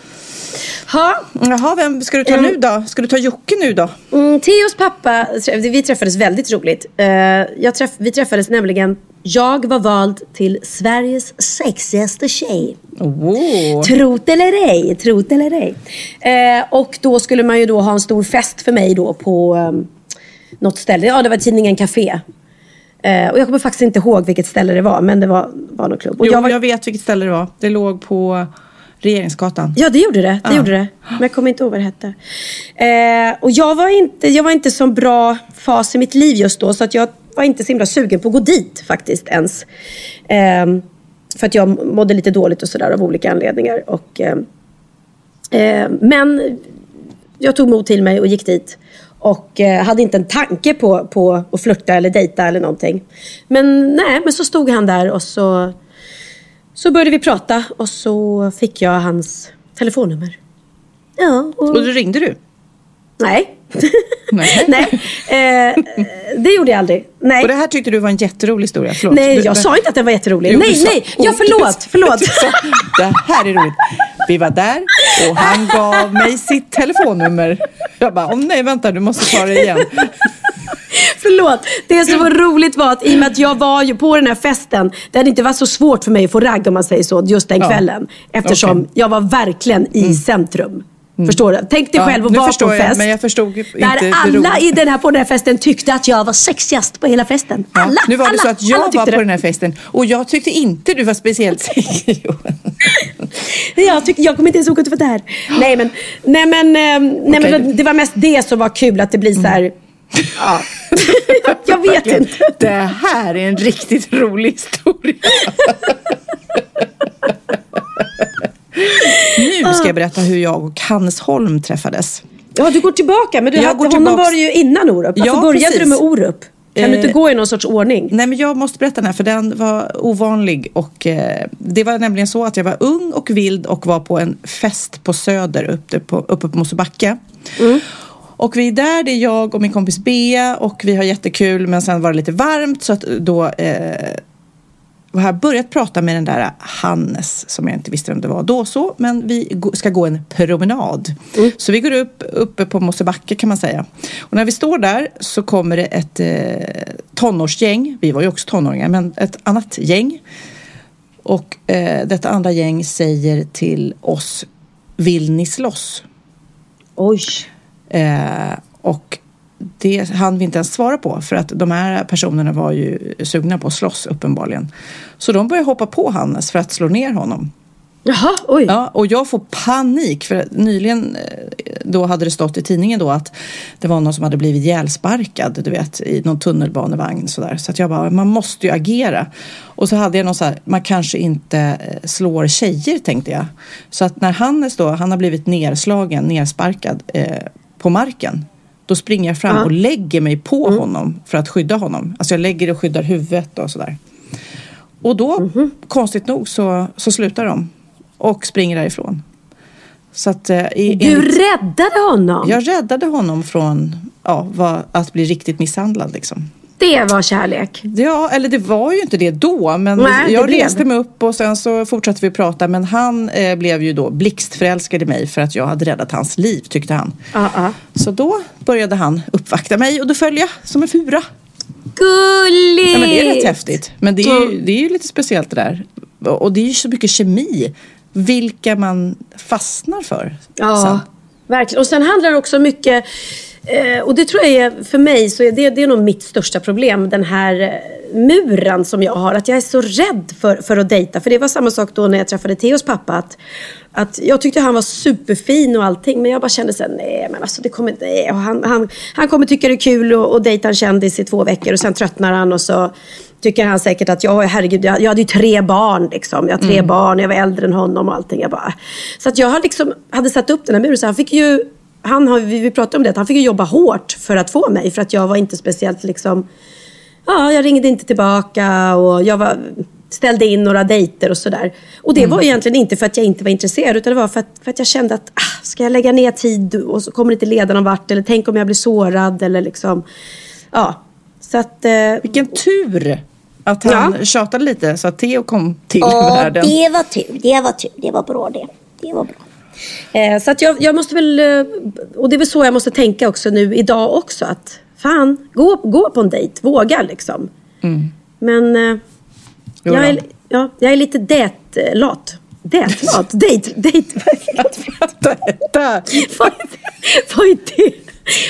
Ha, Jaha, vem ska du ta nu då? Ska du ta Jocke nu då? Mm, Theos pappa, vi träffades väldigt roligt. Jag träff, vi träffades nämligen, jag var vald till Sveriges sexigaste tjej. Oh. Trot eller ej, trot eller ej. Eh, och då skulle man ju då ha en stor fest för mig då på um, något ställe. Ja, det var tidningen Café. Eh, och jag kommer faktiskt inte ihåg vilket ställe det var, men det var, var någon klubb. Och Jo, jag var, jag vet vilket ställe det var. Det låg på Regeringsgatan. Ja, det gjorde det. det, Ja. gjorde det. Men jag kommer inte ihåg vad det hette. Eh, och jag var inte, jag var inte så bra fas i mitt liv just då, så att jag var inte så himla sugen på att gå dit faktiskt ens. Eh, för att jag mådde lite dåligt och sådär av olika anledningar. Och, eh, men jag tog mod till mig och gick dit. Och eh, hade inte en tanke på, på att flirta eller dejta eller någonting. Men nej, men så stod han där och så, så började vi prata och så fick jag hans telefonnummer. Ja, och, Och då ringde du? nej. Nej. nej, eh, det gjorde jag aldrig. Nej. Och det här tyckte du var en jätterolig historia? Förlåt. Nej, jag sa inte att den var jätterolig. Jo, nej, nej. Ja, Oh, förlåt. Förlåt. sa, Det här är roligt. Vi var där och han gav mig sitt telefonnummer. Jag bara, åh nej vänta du måste ta det igen. Förlåt. Det som var roligt var att i och med att jag var ju på den här festen, det hade inte varit så svårt för mig att få ragg om man säger så, just den kvällen. Eftersom. Mm. jag var verkligen i centrum. Förstår du? Tänk dig Ja, själv att vara på en jag, fest. där det alla i den här, på den här festen tyckte att jag var sexigast på hela festen. Ja, Alla, nu var det alla, så att jag var på det. den här festen och jag tyckte inte du var speciellt sexig. Jag, tyck, jag kommer inte ens ihåg att du var där. Nej men, nej, men, eh, nej, Okej. men det var mest det som var kul, att det blir så här... Ja. jag vet inte. Det här är en riktigt rolig historia. nu ska jag berätta hur jag och Hannes Holm träffades. Ja, du går tillbaka. Men du Jag hade, går honom var ju innan Orup. Varför Ja, började precis. du med Orup? Kan du inte Eh, gå i någon sorts ordning? Nej men jag måste berätta den här för den var ovanlig och eh, det var nämligen så att jag var ung och vild och var på en fest på Söder uppe på, uppe på Mosebacke. Och vi är där, det är jag och min kompis Bea och vi har jättekul men sen var det lite varmt så att då eh, och har jag börjat prata med den där Hannes som jag inte visste vem det var då så, men vi ska gå en promenad. Så vi går upp uppe på Mosebacke kan man säga. Och när vi står där så kommer det ett eh, tonårsgäng, vi var ju också tonåringar, men ett annat gäng. Och eh, detta andra gäng säger till oss, vill ni slåss? Oj. Eh, och det hann vi inte ens svara på för att de här personerna var ju sugna på att slåss uppenbarligen. Så de började hoppa på Hannes för att slå ner honom. Jaha, oj. Ja, och jag får panik för nyligen eh, då hade det stått i tidningen då att det var någon som hade blivit ihjälsparkad, du vet, i någon tunnelbanevagn sådär. Så att jag bara, man måste ju agera. Och så hade jag någon så här, man kanske inte eh, slår tjejer tänkte jag. Så att när Hannes då, han har blivit nerslagen, nersparkad eh, på marken. Då springer jag fram och lägger mig på honom för att skydda honom. Alltså jag lägger och skyddar huvudet och sådär. Och då, Mhm. konstigt nog, så, så slutar de och springer därifrån. Så att, eh, i, Du enligt- räddade honom. jag räddade honom från ja, vad, att bli riktigt misshandlad. Liksom. Det var kärlek. Ja, eller det var ju inte det då, men Nej, jag reste mig upp och sen så fortsatte vi prata. Men han eh, blev ju då blixtförälskad i mig för att jag hade räddat hans liv, tyckte han. Ja, ja. Så då började han uppvakta mig och då följde jag som en fura. Gulligt! Ja, men det är rätt häftigt. Men det är, ju, det är ju lite speciellt det där. Och det är ju så mycket kemi. Vilka man fastnar för Ja, sen. verkligen. Och sen handlar det också mycket, eh, och det tror jag är, för mig så är det, det är nog mitt största problem, den här eh, muren som jag har. Att jag är så rädd för, för att dejta. För det var samma sak då när jag träffade Theos pappa. Att, att jag tyckte han var superfin och allting, men jag bara kände såhär, nej men alltså det kommer inte, nej. Och han, han, han kommer tycka det är kul att, att dejta en kändis i två veckor och sen tröttnar han och så tycker han säkert att jag, herregud, jag, jag hade ju tre barn liksom. Jag har tre barn, jag var äldre än honom och allting. Jag bara, så att jag hade liksom, hade satt upp den här muren. Så han fick ju, han har, vi pratade om det, att han fick ju jobba hårt för att få mig. För att jag var inte speciellt liksom, ja, jag ringde inte tillbaka och jag var, ställde in några dejter och sådär. Och det var egentligen inte för att jag inte var intresserad utan det var för att, för att jag kände att ah, ska jag lägga ner tid och så kommer det inte leda någon vart eller tänk om jag blir sårad eller liksom, ja. Så att, eh, Vilken tur att han Ja. tjatade lite så att Theo kom till Ja, världen. det var tur. Det var tur. Det var bra det. Det var bra. Eh, så att jag, jag måste väl, eh, och det är väl så jag måste tänka också nu idag också. Att fan, gå, gå på en dejt, våga liksom. Men eh, jag, är, ja, jag är lite det-lat. Det-lat? Dejt? Dejt? Vad är det? Vad är det?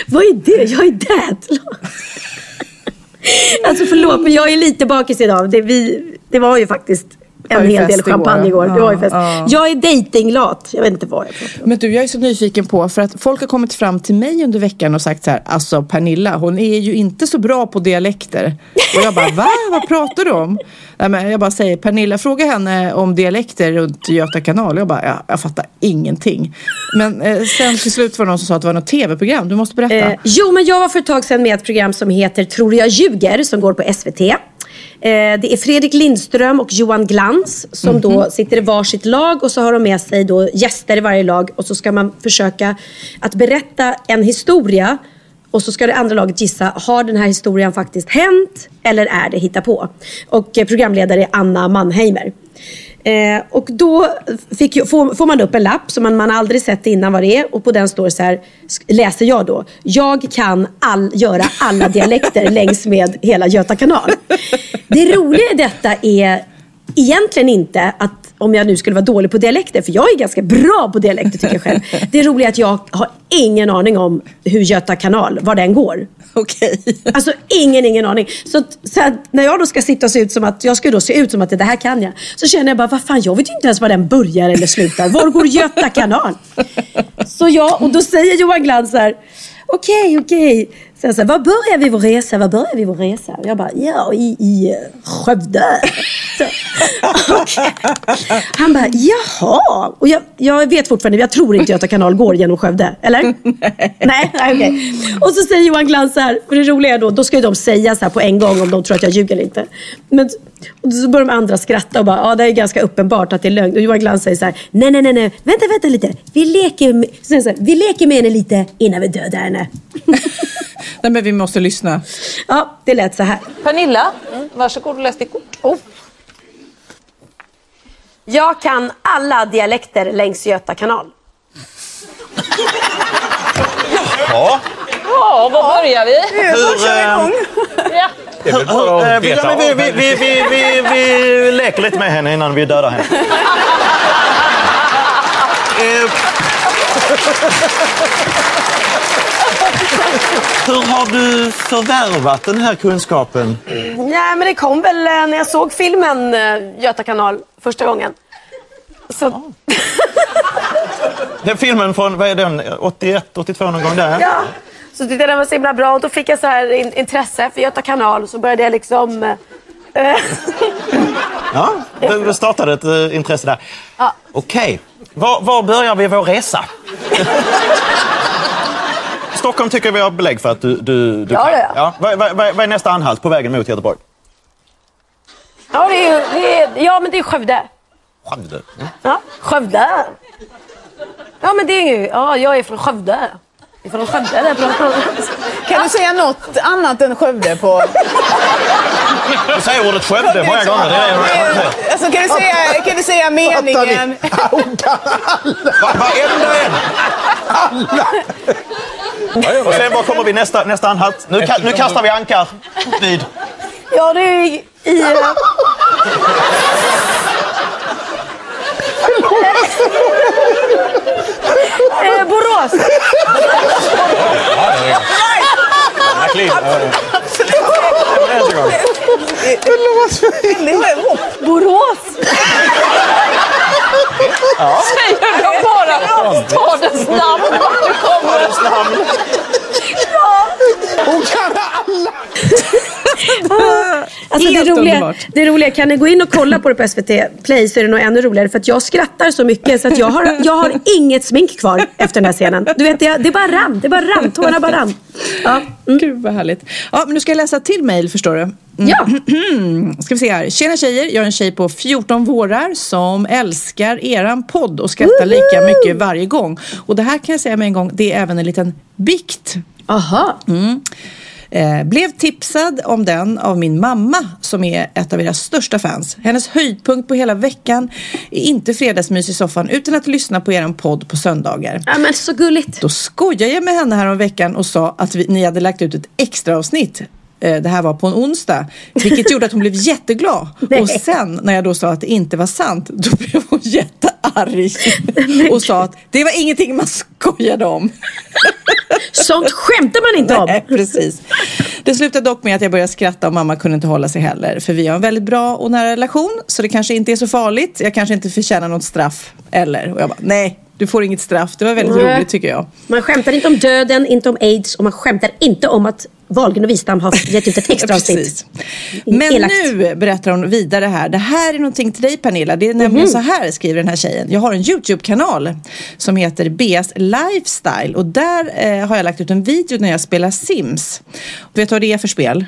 Vad är det? Jag är det-lat. Alltså förlåt, men jag är lite bakis idag. Det, vi, det var ju faktiskt en hel del champagne igår. Det var ju Ja, fest. ja. Jag är datinglat. Jag vet inte vad jag pratar om. Men du, jag är så nyfiken på, för att folk har kommit fram till mig under veckan och sagt så här, alltså Pernilla, hon är ju inte så bra på dialekter. Och jag bara, va? Vad pratar du om? Nej, men jag bara säger, Pernilla, fråga henne om dialekter runt Göta kanal. Jag bara, ja, jag fattar ingenting. Men eh, sen till slut var det någon som sa att det var något tv-program. Du måste berätta. Eh, jo, men jag var för ett tag sedan med ett program som heter Tror jag ljuger som går på SVT. Eh, det är Fredrik Lindström och Johan Glans som Mhm. då sitter i varsitt lag och så har de med sig då gäster i varje lag och så ska man försöka att berätta en historia och så ska det andra laget gissa, har den här historien faktiskt hänt eller är det hittepå? Och eh, programledare är Anna Mannheimer. Eh, och då fick, får, får man upp en lapp som man, man aldrig sett innan vad det är och på den står så här, läser jag då, jag kan all, göra alla dialekter längs med hela Göta kanal. Det roliga i detta är egentligen inte att om jag nu skulle vara dålig på dialekter, för jag är ganska bra på dialekter tycker jag själv. Det roliga är att jag har ingen aning om hur Göta kanal, var den går. Okej. Alltså ingen, ingen aning. Så, så att när jag då ska sitta och se ut som att, jag ska då se ut som att det här kan jag. Så känner jag bara, vad fan, jag vet ju inte ens var den börjar eller slutar. Var går Göta kanal? Så jag, och då säger Johan Glans så här, okej, okej. Sen så var börjar vi vår resa? Var börjar vi vår resa? Och jag bara, ja, i, i eh, Skövde. Så. Han bara, jaha. Och jag, jag vet fortfarande, jag tror inte Göta kanal går genom Skövde. Eller? Nej, nej okej. Och så säger Johan Glans så här, för det roliga är då, då ska ju de säga så här på en gång om de tror att jag ljuger eller inte. Men och så börjar de andra skratta och bara, ja det är ganska uppenbart att det är lögn. Och Johan Glans säger så här, nej nej nej, nej. vänta vänta lite. Vi leker, med, så här, vi leker med henne lite innan vi dödar henne. Nej, men vi måste lyssna. Ja, det lät så här. Pernilla, varsågod och läs ditt kort. Oh. Jag kan alla dialekter längs Göta kanal. Ja, Ja, var börjar vi? hur... eh, Ja. hur, eh, vi, vi, vi, vi, vi, vi, vi leker lite med henne innan vi dödar henne. Hur har du förvärvat den här kunskapen? Nej, men det kom väl eh, när jag såg filmen eh, Göta kanal första gången. Så, Den filmen från, vad är den, 81, 82 någon gång där? ja. så tyckte jag den var så himla bra och då fick jag så här in, intresse för Göta kanal så började jag liksom... eh, Ja, det startade ett intresse där. Ja. Okej, var, var börjar vi vår resa? Stockholm tycker vi har belägg för att du, du, du Ja, kan. ja, ja. Vad, vad, vad är nästa anhalt på vägen mot Göteborg? ja, det är, det är, ja, men det är Skövde. Skövde. Ja, Skövde. Ja, men det är ju... Ja, jag är från Skövde. Jag är från Skövde. Där pratar. Kan du säga något annat än Skövde på... Du säger ordet Skövde många gånger. Det är, Alltså, kan, du säga, kan du säga meningen? Va- Varenda en! Och sen var kommer vi nästa, nästa anhalt? Nu, ka- nu kastar vi ankar. Vid... Ja, det är i... i eh, eh, Borås. Borås. Säger de bara. Stadens namn. Du kommer. Hon kan alla! Alltså det, roliga, underbart. det roliga, kan ni gå in och kolla på det på SVT Play så är det nog ännu roligare för att jag skrattar så mycket så att jag har, jag har inget smink kvar efter den här scenen. Du vet, det, det bara rann, det bara rann, tårarna bara rann. Ja. Mm. Gud vad härligt. Ja, men nu ska jag läsa till mejl förstår du. Ja. Ska vi se här. Tjena tjejer, jag är en tjej på 14 vårar som älskar eran podd och skrattar lika mycket varje gång. Och det här kan jag säga med en gång, det är även en liten bikt. Aha. Eh, Eh, blev tipsad om den av min mamma som är ett av era största fans. Hennes höjdpunkt på hela veckan är inte fredagsmys i soffan utan att lyssna på er podd på söndagar. Ja, men så gulligt. Då skojade jag med henne här om veckan och sa att vi, ni hade lagt ut ett extra avsnitt. Eh, Det här var på en onsdag, vilket gjorde att hon blev jätteglad. Och sen när jag då sa att det inte var sant, då blev hon jättearg och sa att det var ingenting man skojade om. Sånt skämtar man inte om. Nej, precis. Det slutade dock med att jag började skratta och mamma kunde inte hålla sig heller. För vi har en väldigt bra och nära relation, så det kanske inte är så farligt. Jag kanske inte förtjänar något straff. Eller? Och jag bara, nej, du får inget straff. Det var väldigt Nej. roligt tycker jag. Man skämtar inte om döden, inte om aids och man skämtar inte om att Wahlgren och Wistam har gett ut ett extra avsnitt. Men Elakt. nu berättar hon vidare här. Det här är någonting till dig Pernilla. Det är nämligen så här skriver den här tjejen. Jag har en YouTube-kanal som heter BS Lifestyle och där eh, har jag lagt ut en video när jag spelar Sims. Vet du vad det är för spel?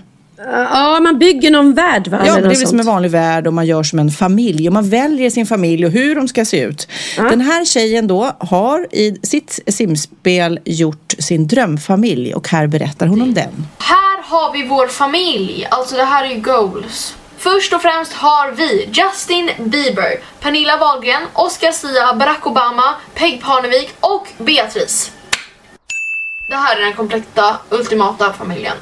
Ja, man bygger någon värld va? Ja, det är väl som en vanlig värld och man gör som en familj och man väljer sin familj och hur de ska se ut. Den här tjejen då har i sitt simspel gjort sin drömfamilj och här berättar hon om den. Här har vi vår familj, alltså det här är ju goals. Först och främst har vi Justin Bieber, Pernilla Wahlgren, Oscar Sia, Barack Obama, Peg Parnevik och Beatrice. Det här är den kompletta, ultimata familjen.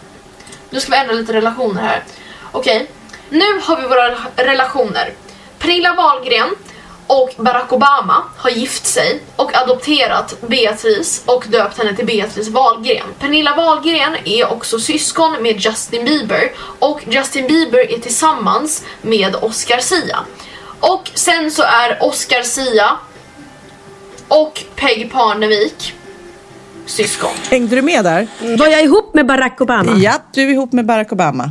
Nu ska vi ändra lite relationer här. Okej, nu har vi våra relationer. Pernilla Wahlgren och Barack Obama har gift sig och adopterat Beatrice och döpt henne till Beatrice Wahlgren. Pernilla Wahlgren är också syskon med Justin Bieber och Justin Bieber är tillsammans med Oscar Sia. Och sen så är Oscar Sia och Peg Parnevik syskon. Hängde du med där? Var jag ihop med Barack Obama? Ja, du är ihop med Barack Obama.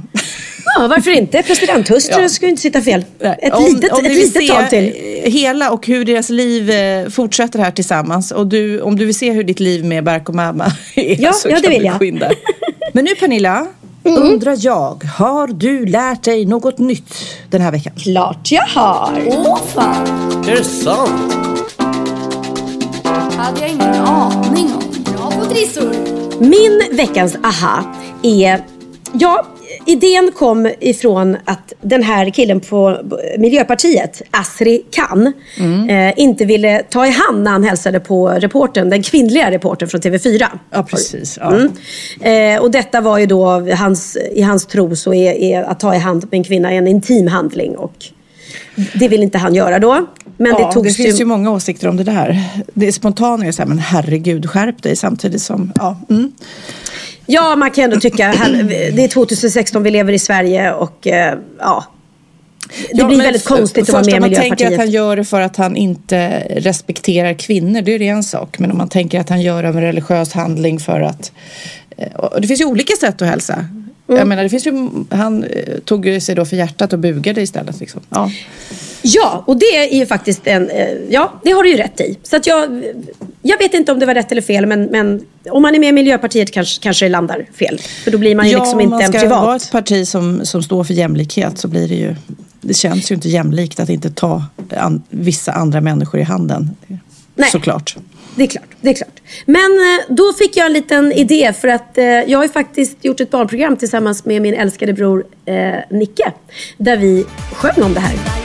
Ja, varför inte? Presidenthustru Ja. ska ju inte sitta fel. Ett Om- litet, om ett litet tag till. hela och hur deras liv eh, fortsätter här tillsammans och du, om du vill se hur ditt liv med Barack Obama är Ja, så ja, det kan vill du där. Men nu Pernilla, Mm. undrar jag, har du lärt dig något nytt den här veckan? Klart jag har. Åh fan, Är det sant? hade jag ingen aning om. Trissor. Min veckans aha är, ja, idén kom ifrån att den här killen på Miljöpartiet, Asri Khan, eh, inte ville ta i hand när han hälsade på reporten, den kvinnliga reportern från TV4. Ja, precis. Ja. Mm. Eh, och detta var ju då, hans, i hans tro så är, är att ta i hand med en kvinna en intim handling och det vill inte han göra då. Men Ja, det togs finns ju många åsikter om det där. Det är spontant är så här, men herregud, skärp dig samtidigt som, ja. Mm. Ja, man kan ändå tycka, det är 2016, vi lever i Sverige och eh, ja. Det Ja, blir väldigt konstigt att vara med i om man tänker Miljöpartiet. att han gör det för att han inte respekterar kvinnor, det är det en sak. Men om man tänker att han gör det en religiös handling för att... eh, det finns ju olika sätt att hälsa. Mm. Jag menar, det finns ju, han eh, tog sig då för hjärtat och bugade istället. Liksom. Ja. Ja, och det är ju faktiskt en... eh, Ja, det har du ju rätt i. Så att jag, jag vet inte om det var rätt eller fel, men, men om man är med i Miljöpartiet kanske, kanske det landar fel. För då blir man ju ja, liksom om inte man en ska privat. vara ett parti som, som står för jämlikhet så blir det ju... Det känns ju inte jämlikt att inte ta an, vissa andra människor i handen. Nej. Såklart. Det är klart, det är klart. Men eh, då fick jag en liten idé för att eh, jag har ju faktiskt gjort ett barnprogram tillsammans med min älskade bror eh, Nicke. Där vi sjöng om det här.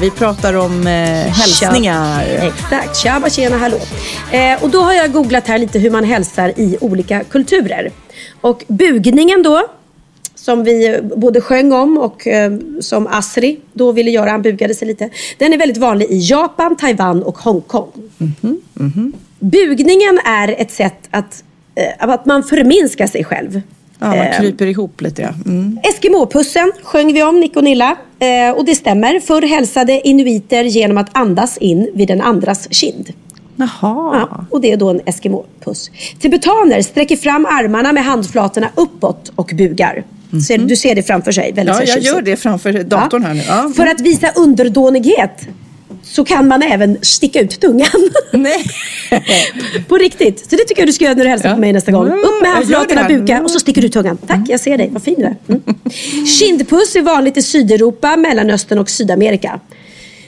Vi pratar om eh, hälsningar. Exakt, tjaba tjena hallå. Eh, och då har jag googlat här lite hur man hälsar i olika kulturer. Och bugningen då, som vi både sjöng om och eh, som Asri då ville göra, han bugade sig lite. Den är väldigt vanlig i Japan, Taiwan och Hongkong. Bugningen är ett sätt att, eh, att man förminskar sig själv. Ja, man Eh, kryper ihop lite ja. Mm. Eskimopussen sjöng vi om, Nick och Nilla. Eh, och det stämmer. Förr hälsade inuiter genom att andas in vid den andras kind. Jaha. Ja, och det är då en eskimopuss. Tibetaner sträcker fram armarna med handflatorna uppåt och bugar. Ser, du ser det framför sig. Väldigt Ja, jag gör det framför datorn här nu. Ja. För att visa underdånighet. Så kan man även sticka ut tungan. Nej. på riktigt. Så det tycker jag du ska göra när du hälsar på mig nästa gång. Mm, Upp med handflatorna, buka och så sticker du ut tungan. Tack, jag ser dig. Vad fin du är. Mm. Kindpuss är vanligt i Sydeuropa, Mellanöstern och Sydamerika.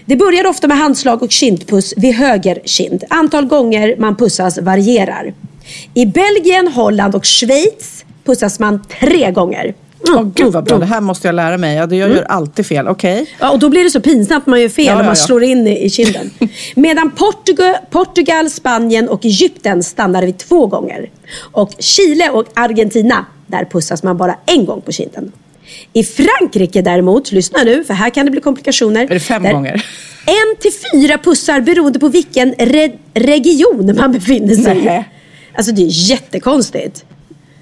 Det börjar ofta med handslag och kindpuss vid höger kind. Antal gånger man pussas varierar. I Belgien, Holland och Schweiz pussas man tre gånger. Mm. Åh gud vad bra, det här måste jag lära mig. Ja, Jag gör alltid fel, okej? Ja, och då blir det så pinsamt man gör fel Ja, och man ja. slår in i, i kinden. Medan Portugal, Portugal, Spanien och Egypten stannar vid två gånger. Och Chile och Argentina, där pussas man bara en gång på kinden. I Frankrike däremot, lyssna nu för här kan det bli komplikationer. Är det fem gånger? En till fyra pussar beroende på vilken re- region man befinner sig i. Alltså det är jättekonstigt.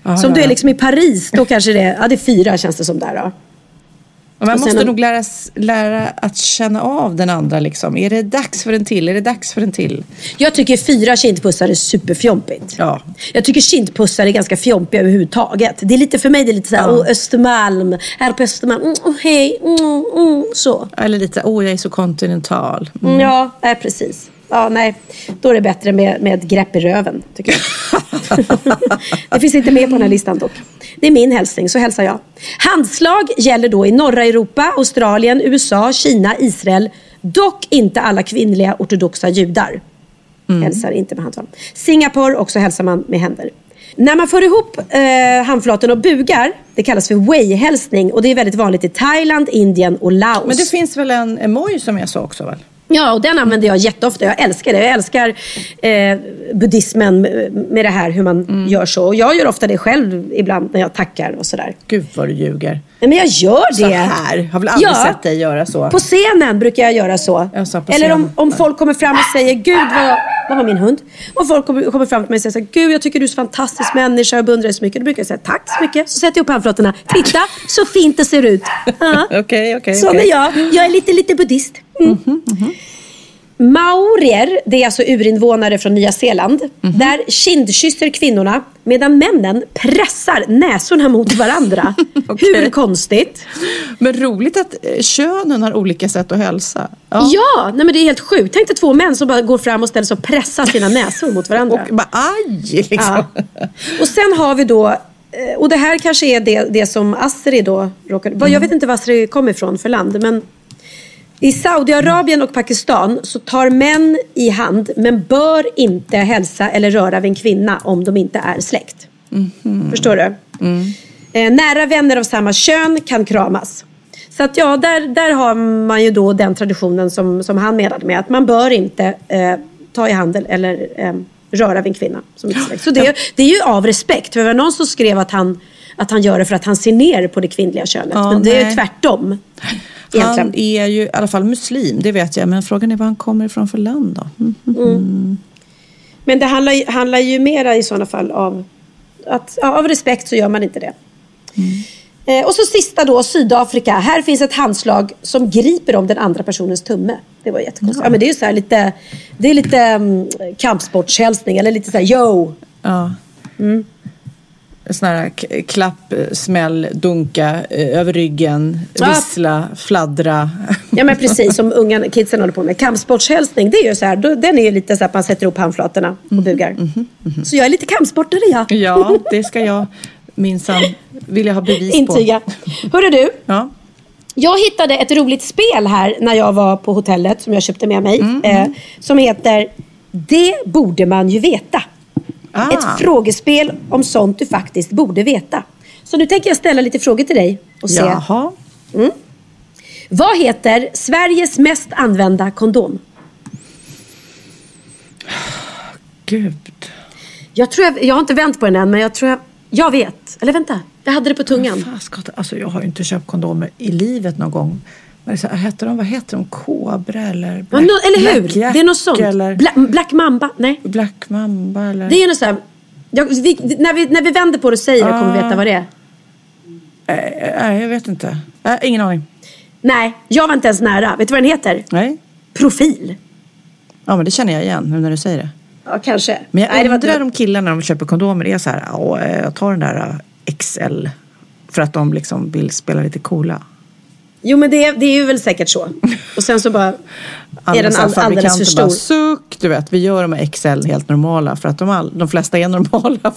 Ja, Som ja, du är liksom i Paris, då kanske det är, ja det är fyra känns det som där då. Och Man Och måste om- nog lära, lära att känna av den andra. Liksom. Är det dags för en till? Är det dags för en till? Jag tycker fyra kindpussar är superfjompigt. Ja. Jag tycker kindpussar är ganska fjompiga överhuvudtaget. Det är lite för mig, det är lite såhär, Ja. åh Östermalm, här på Östermalm, mm, oh, hej, mm, mm, så. Eller lite, åh jag är så kontinental. Mm. Ja, precis. Ja, nej. Då är det bättre med, med ett grepp i röven, tycker jag. det finns inte med på den här listan dock. Det är min hälsning, så hälsar jag. Handslag gäller då i norra Europa, Australien, USA, Kina, Israel. Dock inte alla kvinnliga ortodoxa judar. Hälsar inte med handflat. Singapore också hälsar man med händer. När man för ihop eh, handflaten och bugar, det kallas för way-hälsning och det är väldigt vanligt i Thailand, Indien och Laos. Men det finns väl en emoji som jag sa också väl? Ja, och den använder jag jätteofta. Jag älskar det. Jag älskar eh, buddhismen med det här hur man Mm. gör så. Och jag gör ofta det själv ibland när jag tackar och sådär. Gud vad du ljuger. Nej, men jag gör det. Så här. Har väl aldrig sett dig göra så. På scenen brukar jag göra så. Jag Eller om, om folk kommer fram och säger Gud vad... Vad var min hund? Om folk kommer, kommer fram till mig och säger så här, Gud jag tycker du är så fantastisk människa, jag beundrar dig så mycket. Då brukar jag säga tack så mycket. Så sätter jag upp handflatorna. Titta så fint det ser ut. Ja. Okej, okej. Sån okej. är jag. Jag är lite, lite buddhist. Mm. Maorier, det är alltså urinvånare från Nya Zeeland. Där kindkysser kvinnorna medan männen pressar näsorna mot varandra. Hur konstigt? Men roligt att eh, könen har olika sätt att hälsa. Ja, nej men det är helt sjukt. Tänk dig två män som bara går fram och ställer sig och pressar sina näsor mot varandra. Och bara aj! Liksom. Ja. Och sen har vi då, eh, och det här kanske är det, det som Astrid då råkade... vad- Jag vet inte var Astrid kommer ifrån för land, men i Saudiarabien och Pakistan så tar män i hand men bör inte hälsa eller röra vid en kvinna om de inte är släkt. Förstår du? Eh, nära vänner av samma kön kan kramas. Så att ja, där, där har man ju då den traditionen som, som han menade med att man bör inte eh, ta i hand eller eh, röra vid en kvinna som inte är släkt. Så det, det är ju av respekt. För det var någon som skrev att han, att han gör det för att han ser ner på det kvinnliga könet. Ja, Men det är ju nej. tvärtom. Han Egentligen. är ju i alla fall muslim, det vet jag. Men frågan är var han kommer ifrån för land då? Mm. Mm. Men det handlar, handlar ju mera i sådana fall av att ja, av respekt så gör man inte det. Eh, och så sista då, Sydafrika. Här finns ett handslag som griper om den andra personens tumme. Det var jättekonstigt. Ja. men det är ju så här lite, det är lite um, kampsportshälsning eller lite så här yo. Ja. Mm. Sån här klapp, eh, smäll, dunka eh, över ryggen, Ja. vissla, fladdra. Ja men precis som unga kidsen håller på med. Kampsportshälsning, det är ju så här, den är ju lite så att man sätter upp handflatorna och bugar. Så jag är lite kampsportare jag. Ja, det ska jag minsann vilja ha bevis Intyga. på. Hörru du, Ja. Jag hittade ett roligt spel här när jag var på hotellet som jag köpte med mig. Eh, som heter Det borde man ju veta. Ah. Ett frågespel om sånt du faktiskt borde veta. Så nu tänker jag ställa lite frågor till dig och se. Jaha. Mm. Vad heter Sveriges mest använda kondom? Gud. Jag, tror jag, jag har inte vänt på den än men jag tror jag, jag vet. Eller vänta, jag hade det på tungan. Alltså jag har ju inte köpt kondomer i livet någon gång. Men det är så här, heter de, vad heter de? Kobra eller? Black, nå- eller hur? Black det är något sånt. Eller Bla, Black Mamba? Nej. Black Mamba eller? Det är något så här, jag, vi, när, vi, när vi vänder på det och säger det kommer vi veta vad det är. Nej, nej, jag vet inte. Nej, ingen aning. Nej, jag var inte ens nära. Vet du vad den heter? Nej. Profil. Ja, men det känner jag igen nu när du säger det. Ja, kanske. Men jag Nej, det var undrar om killarna när de köper kondomer är så här, "Ja, eh, jag tar den där eh, XL. För att de liksom vill spela lite coola. Jo men det, det är ju väl säkert så. Och sen så bara är den all, alldeles för stor. bara suck, du vet, vi gör de här XL helt normala för att de, all, de flesta är normala.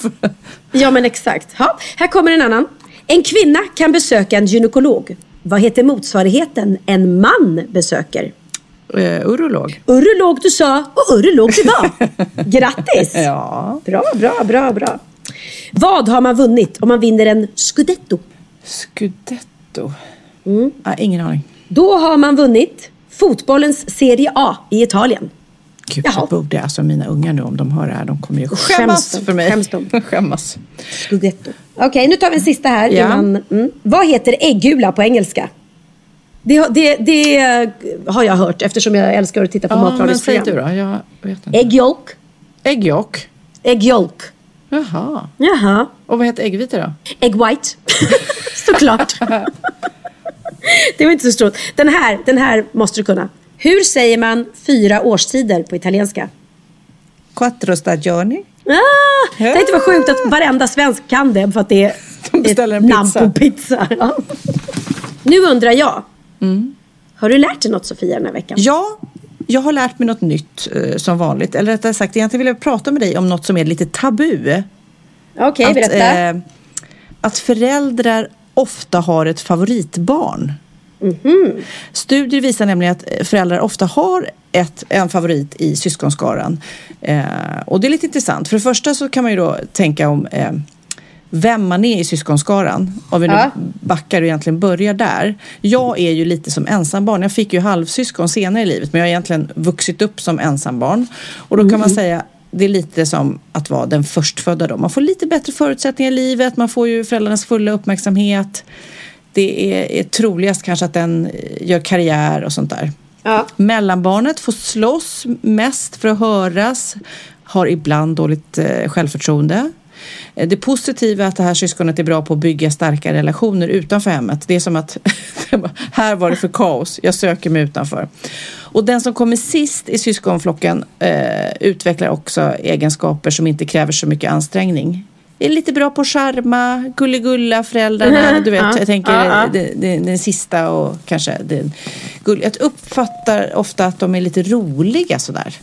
Ja men exakt. Ja, här kommer en annan. En kvinna kan besöka en gynekolog. Vad heter motsvarigheten en man besöker? eh, urolog. Urolog du sa och urolog du var. Grattis! Ja. Bra, bra, bra, bra. Vad har man vunnit om man vinner en scudetto? Scudetto? Mm. Ah, ingen aning. Då har man vunnit fotbollens Serie A i Italien. Gud, Jaha. jag borde, alltså mina ungar nu om de hör det här, de kommer ju skämmas de, för mig. skäms de. skämmas. Scudetto. Okej, nu tar vi en sista här. Ja. Innan, mm. Vad heter äggula på engelska? Det, det, det har jag hört eftersom jag älskar att titta på Ja, men säg matlagningsprogram. du då. Jag vet inte. Ägg yolk. Ägg yolk. Ägg yolk. Jaha. Jaha. Och vad heter äggvita då? Egg white. Såklart. det var inte så stort. Den här, den här måste du kunna. Hur säger man fyra årstider på italienska? Quattro stagioni. Ah, det inte var sjukt att varenda svensk kan det för att det är beställer ett en namn pizza. på pizza. Ja. Nu undrar jag. Mm. Har du lärt dig något Sofia den här veckan? Ja, jag har lärt mig något nytt eh, som vanligt. Eller rättare sagt, egentligen vill jag prata med dig om något som är lite tabu. Okej, att, berätta. eh, att föräldrar ofta har ett favoritbarn. Mhm. Studier visar nämligen att föräldrar ofta har ett, en favorit i syskonskaran. Eh, och det är lite intressant. För det första så kan man ju då tänka om eh, vem man är i syskonskaran. Om vi nu Ja. backar och egentligen börjar där. Jag är ju lite som ensambarn. Jag fick ju halvsyskon senare i livet men jag har egentligen vuxit upp som ensambarn. Och då kan man säga det är lite som att vara den förstfödda då. Man får lite bättre förutsättningar i livet. Man får ju föräldrarnas fulla uppmärksamhet. Det är, är troligast kanske att den eh, gör karriär och sånt där. Ja. Mellanbarnet får slåss mest för att höras, har ibland dåligt eh, självförtroende. Eh, Det positiva är att det här syskonet är bra på att bygga starka relationer utanför hemmet. Det är som att här var det för kaos, jag söker mig utanför. Och den som kommer sist i syskonflocken eh, utvecklar också egenskaper som inte kräver så mycket ansträngning. Är lite bra på att charma, gulligulla föräldrarna. Du vet, Ja, jag tänker det, det, den sista och kanske den gull. Jag uppfattar ofta att de är lite roliga sådär.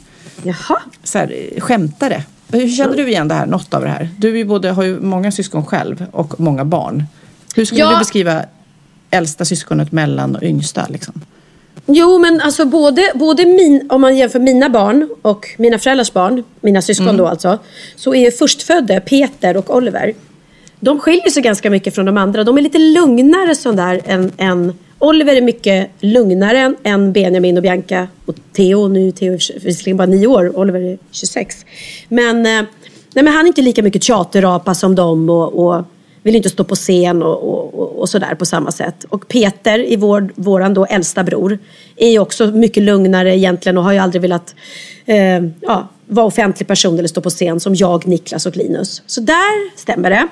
Jaha. Så här, skämtare. Hur känner du igen det här, något av det här? Du ju både, har ju många syskon själv och många barn. Hur skulle Ja. du beskriva äldsta syskonet mellan och yngsta? Liksom? Jo, men alltså både, både min, om man jämför mina barn och mina föräldrars barn, mina syskon Mm. då alltså, så är förstfödde Peter och Oliver, de skiljer sig ganska mycket från de andra. De är lite lugnare sådär än, än Oliver är mycket lugnare än- Benjamin och Bianca och Theo. Nu är Theo visserligen bara nio år, Oliver är 26. Men, eh, nej, men han är inte lika mycket teaterapa som dem och, och vill inte stå på scen och, och, och, sådär på samma sätt. Och Peter, i vår, våran då äldsta bror, är ju också mycket lugnare egentligen och har ju aldrig velat eh, ja, vara offentlig person eller stå på scen som jag, Niklas och Linus. Så där stämmer det.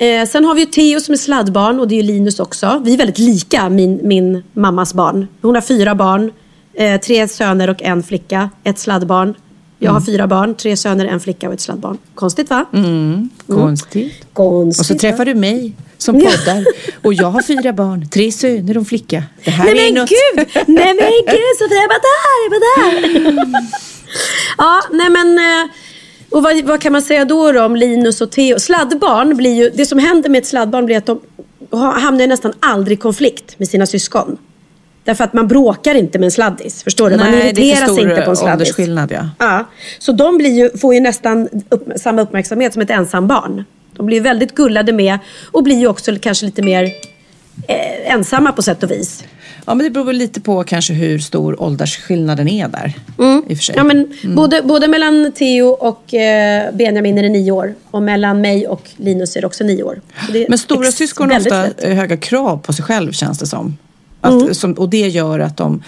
Eh, sen har vi ju Theo som är sladdbarn och det är ju Linus också. Vi är väldigt lika min, min mammas barn. Hon har fyra barn, eh, tre söner och en flicka, ett sladdbarn. Jag har fyra barn, tre söner, en flicka och ett sladdbarn. Konstigt va? Mm, konstigt. Konstigt. Och så träffar du mig som poddar. Och jag har fyra barn, tre söner och en flicka. Det här Nej är men något... gud! Nej men gud Sofia, jag var där, var där! ja, nej men... eh, Och vad, vad kan man säga då, då om Linus och Theo? Sladdbarn blir ju... Det som händer med ett sladdbarn blir att de ha- hamnar nästan aldrig i konflikt med sina syskon. Därför att man bråkar inte med en sladdis. Förstår du? Man Nej, är irriterar sig inte på en sladdis. åldersskillnad ja. Ja, så de blir ju, får ju nästan upp, samma uppmärksamhet som ett ensambarn. De blir väldigt gullade med och blir ju också kanske lite mer eh, ensamma på sätt och vis. Ja, men det beror väl lite på kanske hur stor åldersskillnaden är där. I och. Ja, men både, både mellan Theo och eh, Benjamin är det nio år. Och mellan mig och Linus är det också nio år. Men stora syskon har ofta lätt. eh, höga krav på sig själv känns det som. Att, Mm. som och det gör att de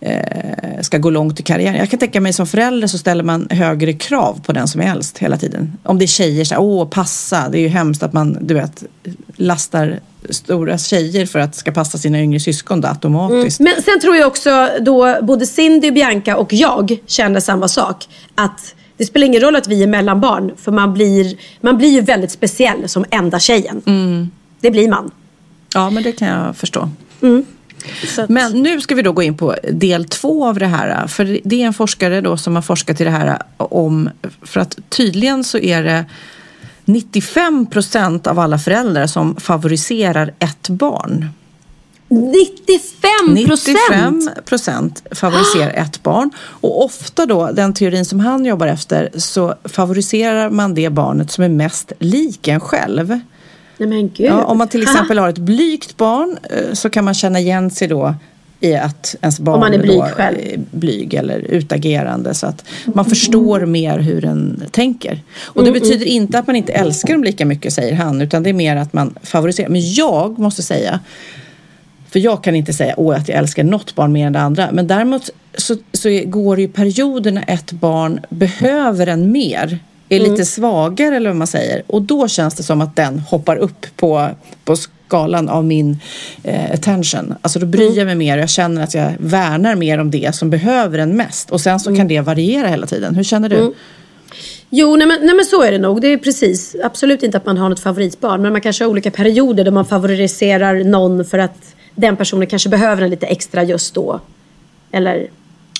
eh, ska gå långt i karriären. Jag kan tänka mig som förälder så ställer man högre krav på den som är äldst hela tiden. Om det är tjejer, så här, åh passa, det är ju hemskt att man du vet, lastar stora tjejer för att ska passa sina yngre syskon då, automatiskt. Men sen tror jag också då både Cindy, Bianca och jag känner samma sak. Att det spelar ingen roll att vi är mellanbarn. För man blir, man blir ju väldigt speciell som enda tjejen. Det blir man. Ja, men det kan jag förstå. Men nu ska vi då gå in på del två av det här. För det är en forskare då som har forskat i det här om, för att tydligen så är det 95 procent av alla föräldrar som favoriserar ett barn. 95 procent! 95 procent favoriserar ett barn. Och ofta då, den teorin som han jobbar efter, så favoriserar man det barnet som är mest lik en själv. Nej men gud. Ja, om man till exempel har ett blygt barn eh, så kan man känna igen sig då i att ens barn man är blyg själv. är blyg eller utagerande så att man förstår mer hur den tänker. Och Mm, det betyder inte att man inte älskar dem lika mycket säger han utan det är mer att man favoriserar. Men jag måste säga för jag kan inte säga åh, att jag älskar något barn mer än det andra. Men däremot så, så går det ju perioder när ett barn behöver en mer. Är Mm. lite svagare eller vad man säger. Och då känns det som att den hoppar upp på, på skalan av min eh, attention. Alltså då bryr Mm. jag mig mer och jag känner att jag värnar mer om det som behöver en mest. Och sen så kan det variera hela tiden. Hur känner du? Mm. Jo, nej men, nej men så är det nog. Det är precis. Absolut inte att man har något favoritbarn. Men man kanske har olika perioder där man favoriserar någon för att den personen kanske behöver en lite extra just då. Eller...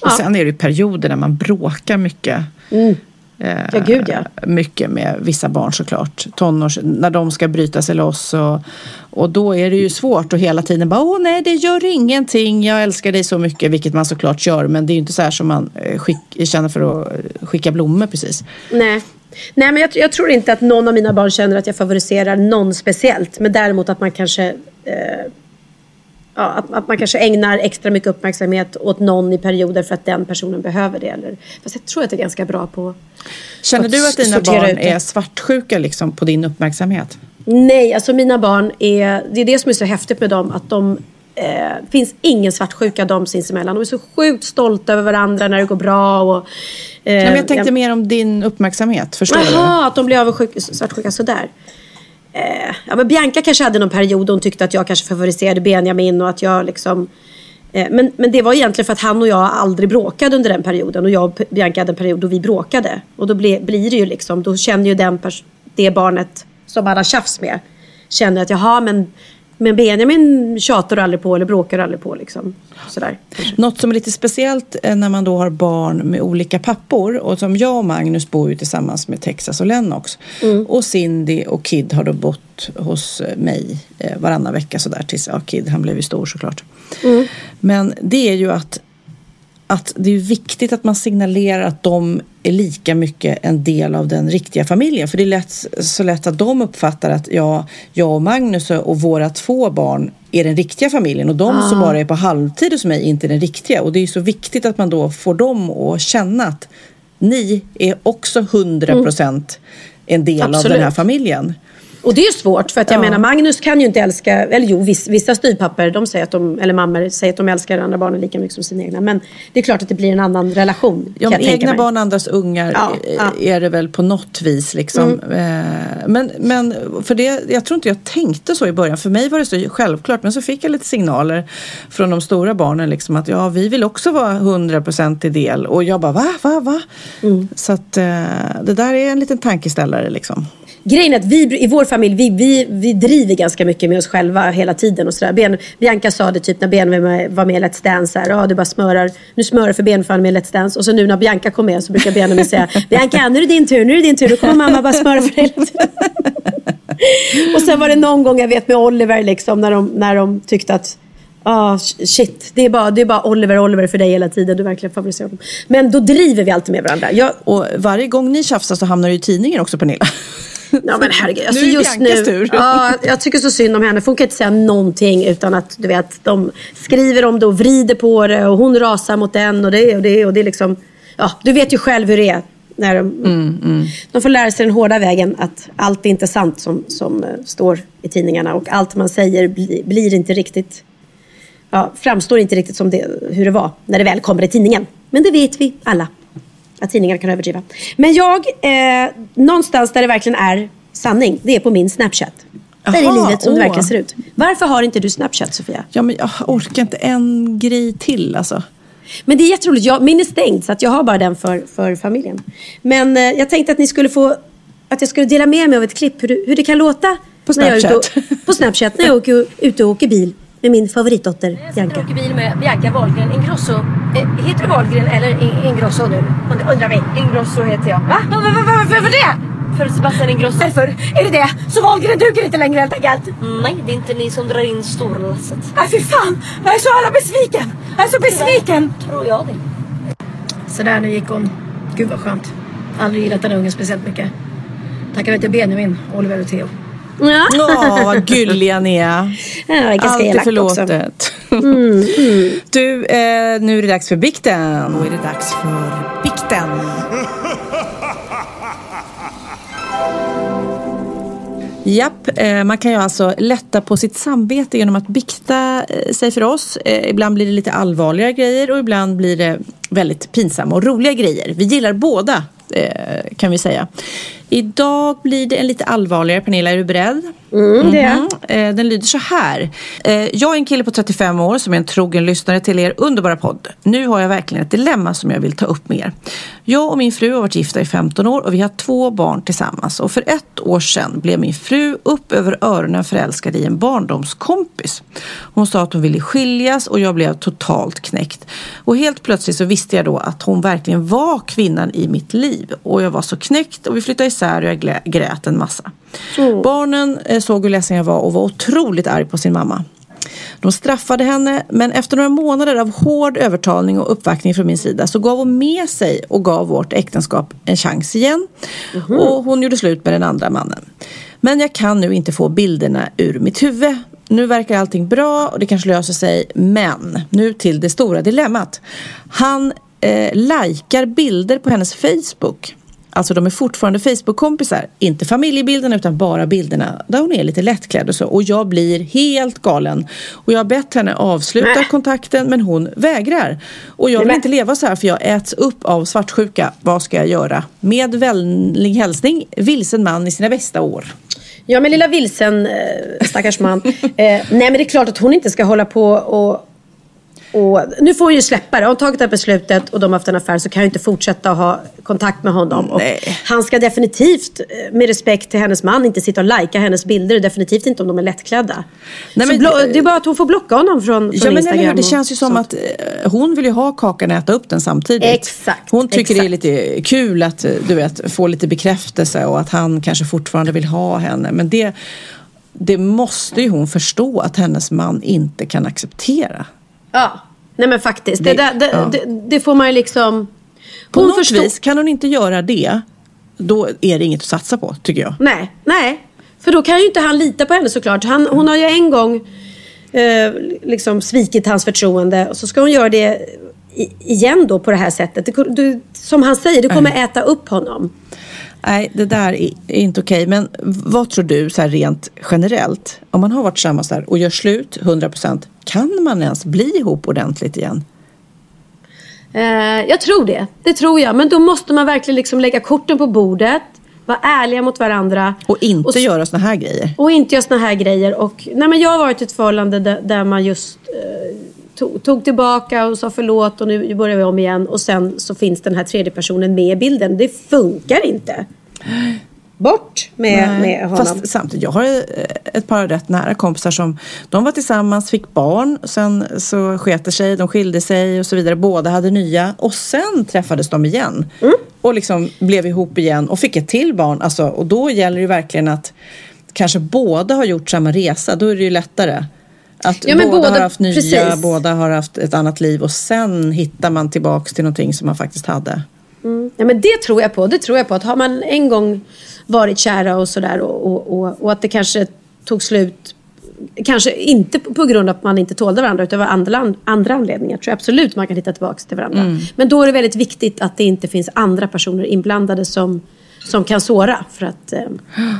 Och sen är det ju perioder när man bråkar mycket. Mm. Eh, Ja, gud, ja. Mycket med vissa barn såklart. Tonårs, när de ska bryta sig loss. Och, och då är det ju svårt att hela tiden bara åh nej det gör ingenting. Jag älskar dig så mycket. Vilket man såklart gör. Men det är ju inte så här som man eh, skick, känner för att eh, skicka blommor precis. Nej. Nej, men jag, jag tror inte att någon av mina barn känner att jag favoriserar någon speciellt. Men däremot att man kanske... Eh, ja, att, att man kanske ägnar extra mycket uppmärksamhet åt någon i perioder för att den personen behöver det. Eller, fast jag tror att jag är ganska bra på Känner att du att dina barn är svartsjuka liksom på din uppmärksamhet? Nej, alltså mina barn är... Det är det som är så häftigt med dem. Att de... Eh, finns ingen svartsjuka dem sinsemellan. De är så sjukt stolta över varandra när det går bra. Och, eh, Nej, men jag tänkte mer om din uppmärksamhet. Förstår du? Jaha, att de blir avundsjuka, svartsjuka sådär. Eh, ja, men Bianca kanske hade någon period då hon tyckte att jag kanske favoriserade Benjamin och att jag liksom... Eh, men, men det var egentligen för att han och jag aldrig bråkade under den perioden. Och jag och Bianca hade en period då vi bråkade. Och då ble, blir det ju liksom, då känner ju den det barnet som man har tjafs med. Känner att jaha men, men Benjamin tjatar aldrig på eller bråkar aldrig på liksom. Sådär. Något som är lite speciellt eh, när man då har barn med olika pappor och som jag och Magnus bor ju tillsammans med Texas och Lennox. Och Cindy och Kid har då bott hos eh, mig eh, varannan vecka sådär tills, ja Kid han blev ju stor såklart. Men det är ju att, att det är viktigt att man signalerar att de är lika mycket en del av den riktiga familjen. För det är lätt, så lätt att de uppfattar att ja, jag och Magnus och våra två barn är den riktiga familjen och de som Ah. bara är på halvtid hos mig är inte den riktiga. Och det är så viktigt att man då får dem att känna att ni är också 100 procent en del av den här Absolut. familjen. Och det är ju svårt för att jag Ja. menar Magnus kan ju inte älska, eller jo viss, vissa styvpappor de säger att de, eller mammor säger att de älskar andra barnen lika mycket som sina egna. Men det är klart att det blir en annan relation. Ja, men egna barn, andras ungar Ja, eh, ja. är det väl på något vis liksom. Eh, Men, men för det, jag tror inte jag tänkte så i början. För mig var det så självklart. Men så fick jag lite signaler från de stora barnen liksom att ja, vi vill också vara 100% i del. Och jag bara va, va, va? Så att eh, det där är en liten tankeställare liksom. Grejen är att vi i vår familj, vi, vi, vi driver ganska mycket med oss själva hela tiden. Och sådär. Ben, Bianca sa det typ när Ben var med, i Let's Dance. Här, "Ja, du bara smörar, nu smörar för Ben för han är med i Let's Dance. Och så nu när Bianca kom med så brukar Benjamin säga Bianca, nu är det din tur, nu är det din tur. Då kommer mamma bara smöra för dig hela tiden. och sen var det någon gång jag vet med Oliver liksom, när, de, när de tyckte att Ah, shit, det är, bara, det är bara Oliver, Oliver för dig hela tiden. Du verkligen favoriserar honom. Men då driver vi alltid med varandra. Jag, Och varje gång ni tjafsar så hamnar det i tidningen också Pernilla. Ja men herregud. Alltså Nu är just Biancas nu, tur. Ja, jag tycker så synd om henne. För hon kan inte säga någonting utan att du vet, de skriver om det och vrider på det och hon rasar mot den och det och det och det är liksom. Ja, du vet ju själv hur det är. När de, Mm, de får lära sig den hårda vägen att allt är inte sant som, som eh, står i tidningarna och allt man säger bli, blir inte riktigt ja, framstår inte riktigt som det, hur det var när det väl kommer i tidningen. Men det vet vi alla. Att tidningar kan överdriva. Men jag, eh, någonstans där det verkligen är sanning, det är på min Snapchat. där Jaha, i livet som det åh. verkligen ser ut. Varför har inte du Snapchat Sofia? Ja, men jag orkar inte en grej till alltså. Men det är jätteroligt. Jag, min är stängd så att jag har bara den för, för familjen. Men eh, jag tänkte att ni skulle få att jag skulle dela med mig av ett klipp hur, det- hur det kan låta På När jag är Snapchat. och, på Snapchat när jag åker, ute och åker bil med min favoritdotter Bianca. åker bil med Bianca Wahlgren Ingrosso. Eh, heter du Wahlgren eller In- Ingrosso nu? Und- Undrar vi. Ingrosso heter jag. Va? Va- va- va- Varför för det? För Sebastian Ingrosso. Varför? Är det det? Så Wahlgren duger inte längre helt enkelt? Nej, det är inte ni som drar in storlasset. Nej fy fan! Jag är så jävla besviken! Jag är så besviken! Tror jag det. Sådär, nu gick hon. Gud vad skönt. Aldrig gillat den ungen speciellt mycket. Tackar vet till Benjamin, Oliver och Theo. Ja. Åh, vad gulliga ni är. Ja, ganska Allt är förlåtet. Mm, Du, eh, nu är det dags för bikten. Då är det dags för bikten. Japp, eh, man kan ju alltså lätta på sitt samvete genom att bikta eh, sig för oss. Eh, ibland blir det lite allvarliga grejer och ibland blir det väldigt pinsamma och roliga grejer. Vi gillar båda kan vi säga. Idag blir det en lite allvarligare. Pernilla, är du beredd? Mm, det är. Eh, Den lyder så här. Eh, Jag är en kille på 35 år som är en trogen lyssnare till er underbara podd. Nu har jag verkligen ett dilemma som jag vill ta upp med er. Jag och min fru har varit gifta i 15 år och vi har två barn tillsammans. Och för ett år sedan blev min fru upp över öronen förälskad i en barndomskompis. Hon sa att hon ville skiljas och jag blev totalt knäckt. Och helt plötsligt så visste jag då att hon verkligen var kvinnan i mitt liv. Och jag var så knäckt och vi flyttade isär och jag grät en massa. Barnen eh, såg hur ledsen jag var och var otroligt arg på sin mamma. De straffade henne men efter några månader av hård övertalning och uppvaktning från min sida så gav hon med sig och gav vårt äktenskap en chans igen. Och hon gjorde slut med den andra mannen. Men jag kan nu inte få bilderna ur mitt huvud. Nu verkar allting bra och det kanske löser sig. Men nu till det stora dilemmat. Han eh, likar bilder på hennes Facebook. Alltså de är fortfarande Facebook-kompisar. Inte familjebilderna utan bara bilderna där hon är lite lättklädd och så. Och jag blir helt galen. Och jag har bett henne avsluta Nej. kontakten men hon vägrar. Och jag vill inte leva så här för jag äts upp av svartsjuka. Vad ska jag göra? Med vänlig hälsning, vilsen man i sina bästa år. Ja men lilla vilsen eh, stackars man. Eh, nej men det är klart att hon inte ska hålla på och och nu får hon ju släppa det. Har hon tagit det här beslutet och de har haft en affär så kan jag inte fortsätta att ha kontakt med honom. Och han ska definitivt, eh, med respekt till hennes man, inte sitta och lajka hennes bilder. Definitivt inte om de är lättklädda. Nej, men- blo- det är bara att hon får blocka honom från, från Ja men eller Instagram. hur, det känns ju som sånt. att eh, hon vill ju ha kakan och äta upp den samtidigt. Exakt, Hon tycker det är exakt. lite kul att eh, du vet, få lite bekräftelse och att han kanske fortfarande vill ha henne. Men det, det måste ju hon förstå att hennes man inte kan acceptera. Ja, nej men faktiskt. Det, Det- det, det, ja. det, det får man ju liksom... På Hon något förstår- vis, kan hon inte göra det, då är det inget att satsa på tycker jag. Nej, nej. För då kan ju inte han lita på henne såklart. Han, hon har ju en gång eh, liksom svikit hans förtroende och så ska hon göra det igen då på det här sättet. Det, du, som han säger, det kommer äta upp honom. Nej, det där är inte okej. Men vad tror du så här rent generellt? Om man har varit tillsammans där och gör slut 100% kan man ens bli ihop ordentligt igen? Eh, jag tror det. Det tror jag. Men då måste man verkligen liksom lägga korten på bordet. Vara ärliga mot varandra. Och inte Och göra såna här grejer? Och inte göra såna här grejer. Och, nej, men jag har varit i ett förhållande där, där man just eh, tog, tog tillbaka och sa förlåt och nu börjar vi om igen. Och sen så finns den här tredje personen med i bilden. Det funkar inte. Bort med, Nej, med honom. Fast samtidigt, jag har eh, ett par rätt nära kompisar som de var tillsammans, fick barn, sen så sket sig, de skilde sig och så vidare. Båda hade nya och sen träffades de igen. Mm. Och liksom blev ihop igen och fick ett till barn. Alltså, och då gäller det verkligen att kanske båda har gjort samma resa. Då är det ju lättare. Att Ja, båda, båda- har haft nya, precis. båda har haft ett annat liv och sen hittar man tillbaks till någonting som man faktiskt hade. Mm. Ja, men det tror jag på. Det tror jag på. Att har man en gång varit kära och sådär och, och, och, och att det kanske tog slut Kanske inte på på grund av att man inte tålde varandra utan av andra, andra anledningar. tror jag absolut man kan hitta tillbaka till varandra. Mm. Men då är det väldigt viktigt att det inte finns andra personer inblandade som, som kan såra. För att eh,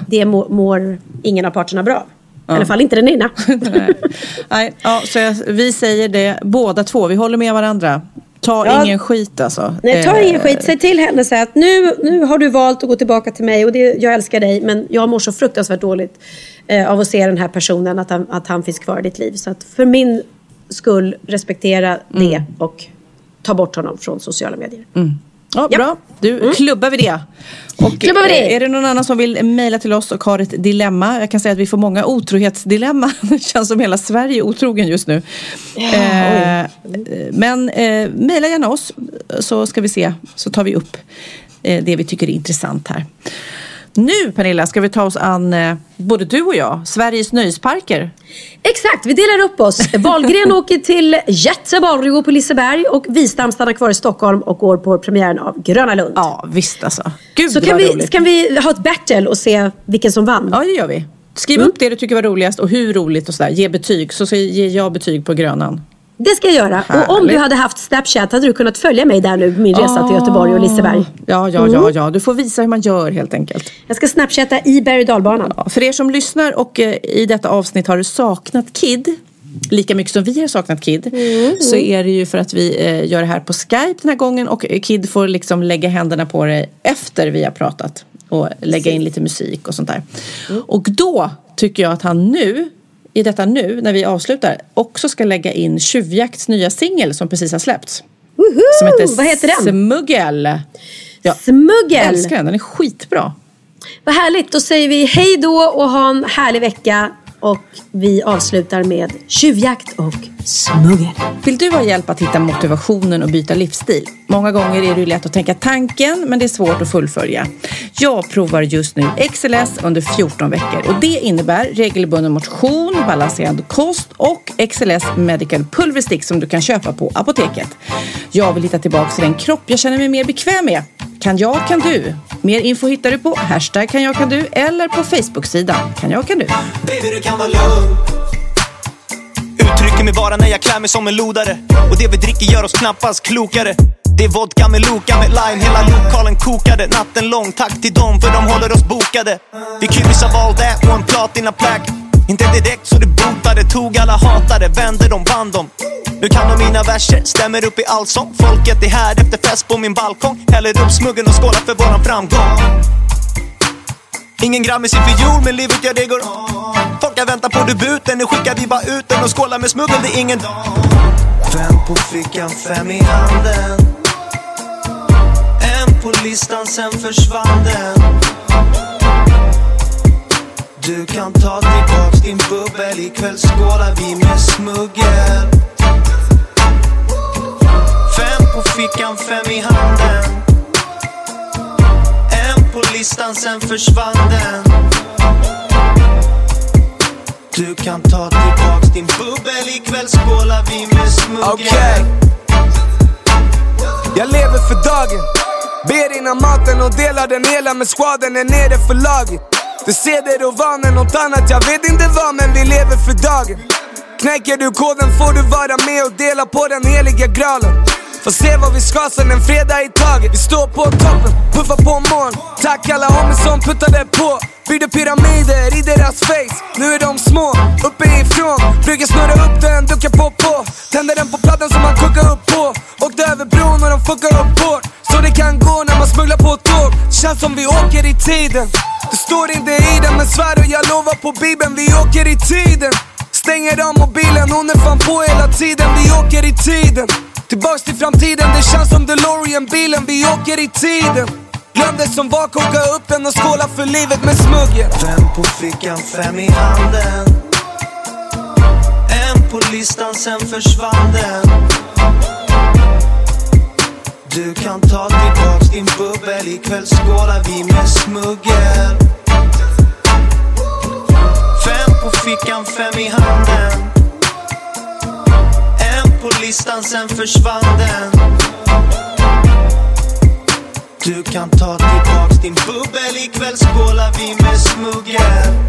det mår, mår ingen av parterna bra I alla fall inte den ena. Nej, ja, så jag, vi säger det båda två, vi håller med varandra. Ta Ja. ingen skit alltså. Nej, ta Eh, ingen skit. Säg till henne så att nu, nu har du valt att gå tillbaka till mig och det, jag älskar dig men jag mår så fruktansvärt dåligt eh, av att se den här personen, att han, att han finns kvar i ditt liv. Så att för min skull, respektera det och ta bort honom från sociala medier. Mm. Ja, bra. Du, klubbar vi det. Och Klubbar vi det. eh, är det någon annan som vill mejla till oss och har ett dilemma? Jag kan säga att vi får många otrohetsdilemma. Det känns som hela Sverige är otrogen just nu. eh, men eh, mejla gärna oss så ska vi se, så tar vi upp eh, det vi tycker är intressant här. Nu Pernilla ska vi ta oss an, eh, både du och jag, Sveriges nöjesparker. Exakt, vi delar upp oss. Wahlgren åker till Göteborg och på Liseberg och Wistam stannar kvar i Stockholm och går på premiären av Gröna Lund. Ja, visst alltså. Gud Så kan vi, roligt. kan vi ha ett battle och se vilken som vann? Ja, det gör vi. Skriv upp det du tycker var roligast och hur roligt och sådär. Ge betyg, så, så ger jag betyg på Grönan. Det ska jag göra. Och om Härligt. du hade haft Snapchat hade du kunnat följa mig där nu på min resa till Ah. Göteborg och Liseberg. Ja, ja, ja, ja. Du får visa hur man gör helt enkelt. Jag ska snapchatta i berg dalbanan. Ja, för er som lyssnar och eh, i detta avsnitt har saknat Kid lika mycket som vi har saknat Kid så är det ju för att vi eh, gör det här på Skype den här gången och Kid får liksom lägga händerna på dig efter vi har pratat och lägga in lite musik och sånt där. Och då tycker jag att han nu i detta nu när vi avslutar också ska lägga in Tjuvjakts nya singel som precis har släppts. Som heter Vad heter den? Smuggel. Ja, Smuggel! älskar den, den är skitbra. Vad härligt, då säger vi hej då och ha en härlig vecka. Och vi avslutar med tjuvjakt och smuggel. Vill du ha hjälp att hitta motivationen och byta livsstil? Många gånger är det ju lätt att tänka tanken men det är svårt att fullfölja. Jag provar just nu XLS under 14 veckor och det innebär regelbunden motion, balanserad kost och XLS Medical Pulverstick som du kan köpa på apoteket. Jag vill hitta tillbaka till den kropp jag känner mig mer bekväm med. Kan jag, kan du. Mer info hittar du på hashtag kan jag, kan du eller på Facebook-sidan kan jag, kan du. Baby du kan vara lugn Uttrycker mig bara när jag klär mig som en lodare Och det vi dricker gör oss knappast klokare det är vodka med Loka med lime. Hela lokalen kokade. Natten lång. Tack till dem för de håller oss bokade. Vi kryssar all that och en platina Inte direkt så det botade. Tog alla hatade, vände dem, vann dem. Nu kan de mina verser, stämmer upp i allsång Folket är här efter fest på min balkong. Häller upp smuggen och skålar för våran framgång. Ingen grammis i fiol, men livet ja det går Folk har väntat på debuten, nu skickar vi bara ut den och skålar med smuggel, det är ingen Fem på fickan, fem i handen på listan, sen försvann den. Du kan ta tillbaks din bubbel, ikväll skålar vi med smuggel. Fem på fickan, fem i handen. En på listan, sen försvann den. Du kan ta tillbaks din bubbel, ikväll skålar vi med smuggel. Okay. Jag lever för dagen. Ber innan maten och delar den hela med squaden är nere för laget. Du ser Det och vanen, något annat jag vet inte vad men vi lever för dagen. Knäcker du koden får du vara med och dela på den heliga graalen. Får se vad vi ska sen en fredag i taget. Vi står på toppen, puffar på moln. Tack alla homies som puttade på. Byggde pyramider i deras face. Nu är de små, uppifrån. Brukar snurra upp den, duckar på på. Tänder den på plattan som man kokar upp på. Åkte över bron och de fuckar upp hårt kan gå när man smugglar på tåg. Känns som vi åker i tiden. Det står inte i den men svär och jag lovar på bibeln Vi åker i tiden. Stänger av mobilen, hon är fan på hela tiden. Vi åker i tiden. Tillbaks till framtiden, det känns som DeLorean-bilen. Vi åker i tiden. Glöm det som var, koka upp den och skåla för livet med smuggel Fem på fickan, fem i handen. En på listan, sen försvann den. Du kan ta tillbaks din bubbel, ikväll skålar vi med smuggel. Fem på fickan, fem i handen. En på listan, sen försvann den. Du kan ta tillbaks din bubbel, ikväll skålar vi med smuggel.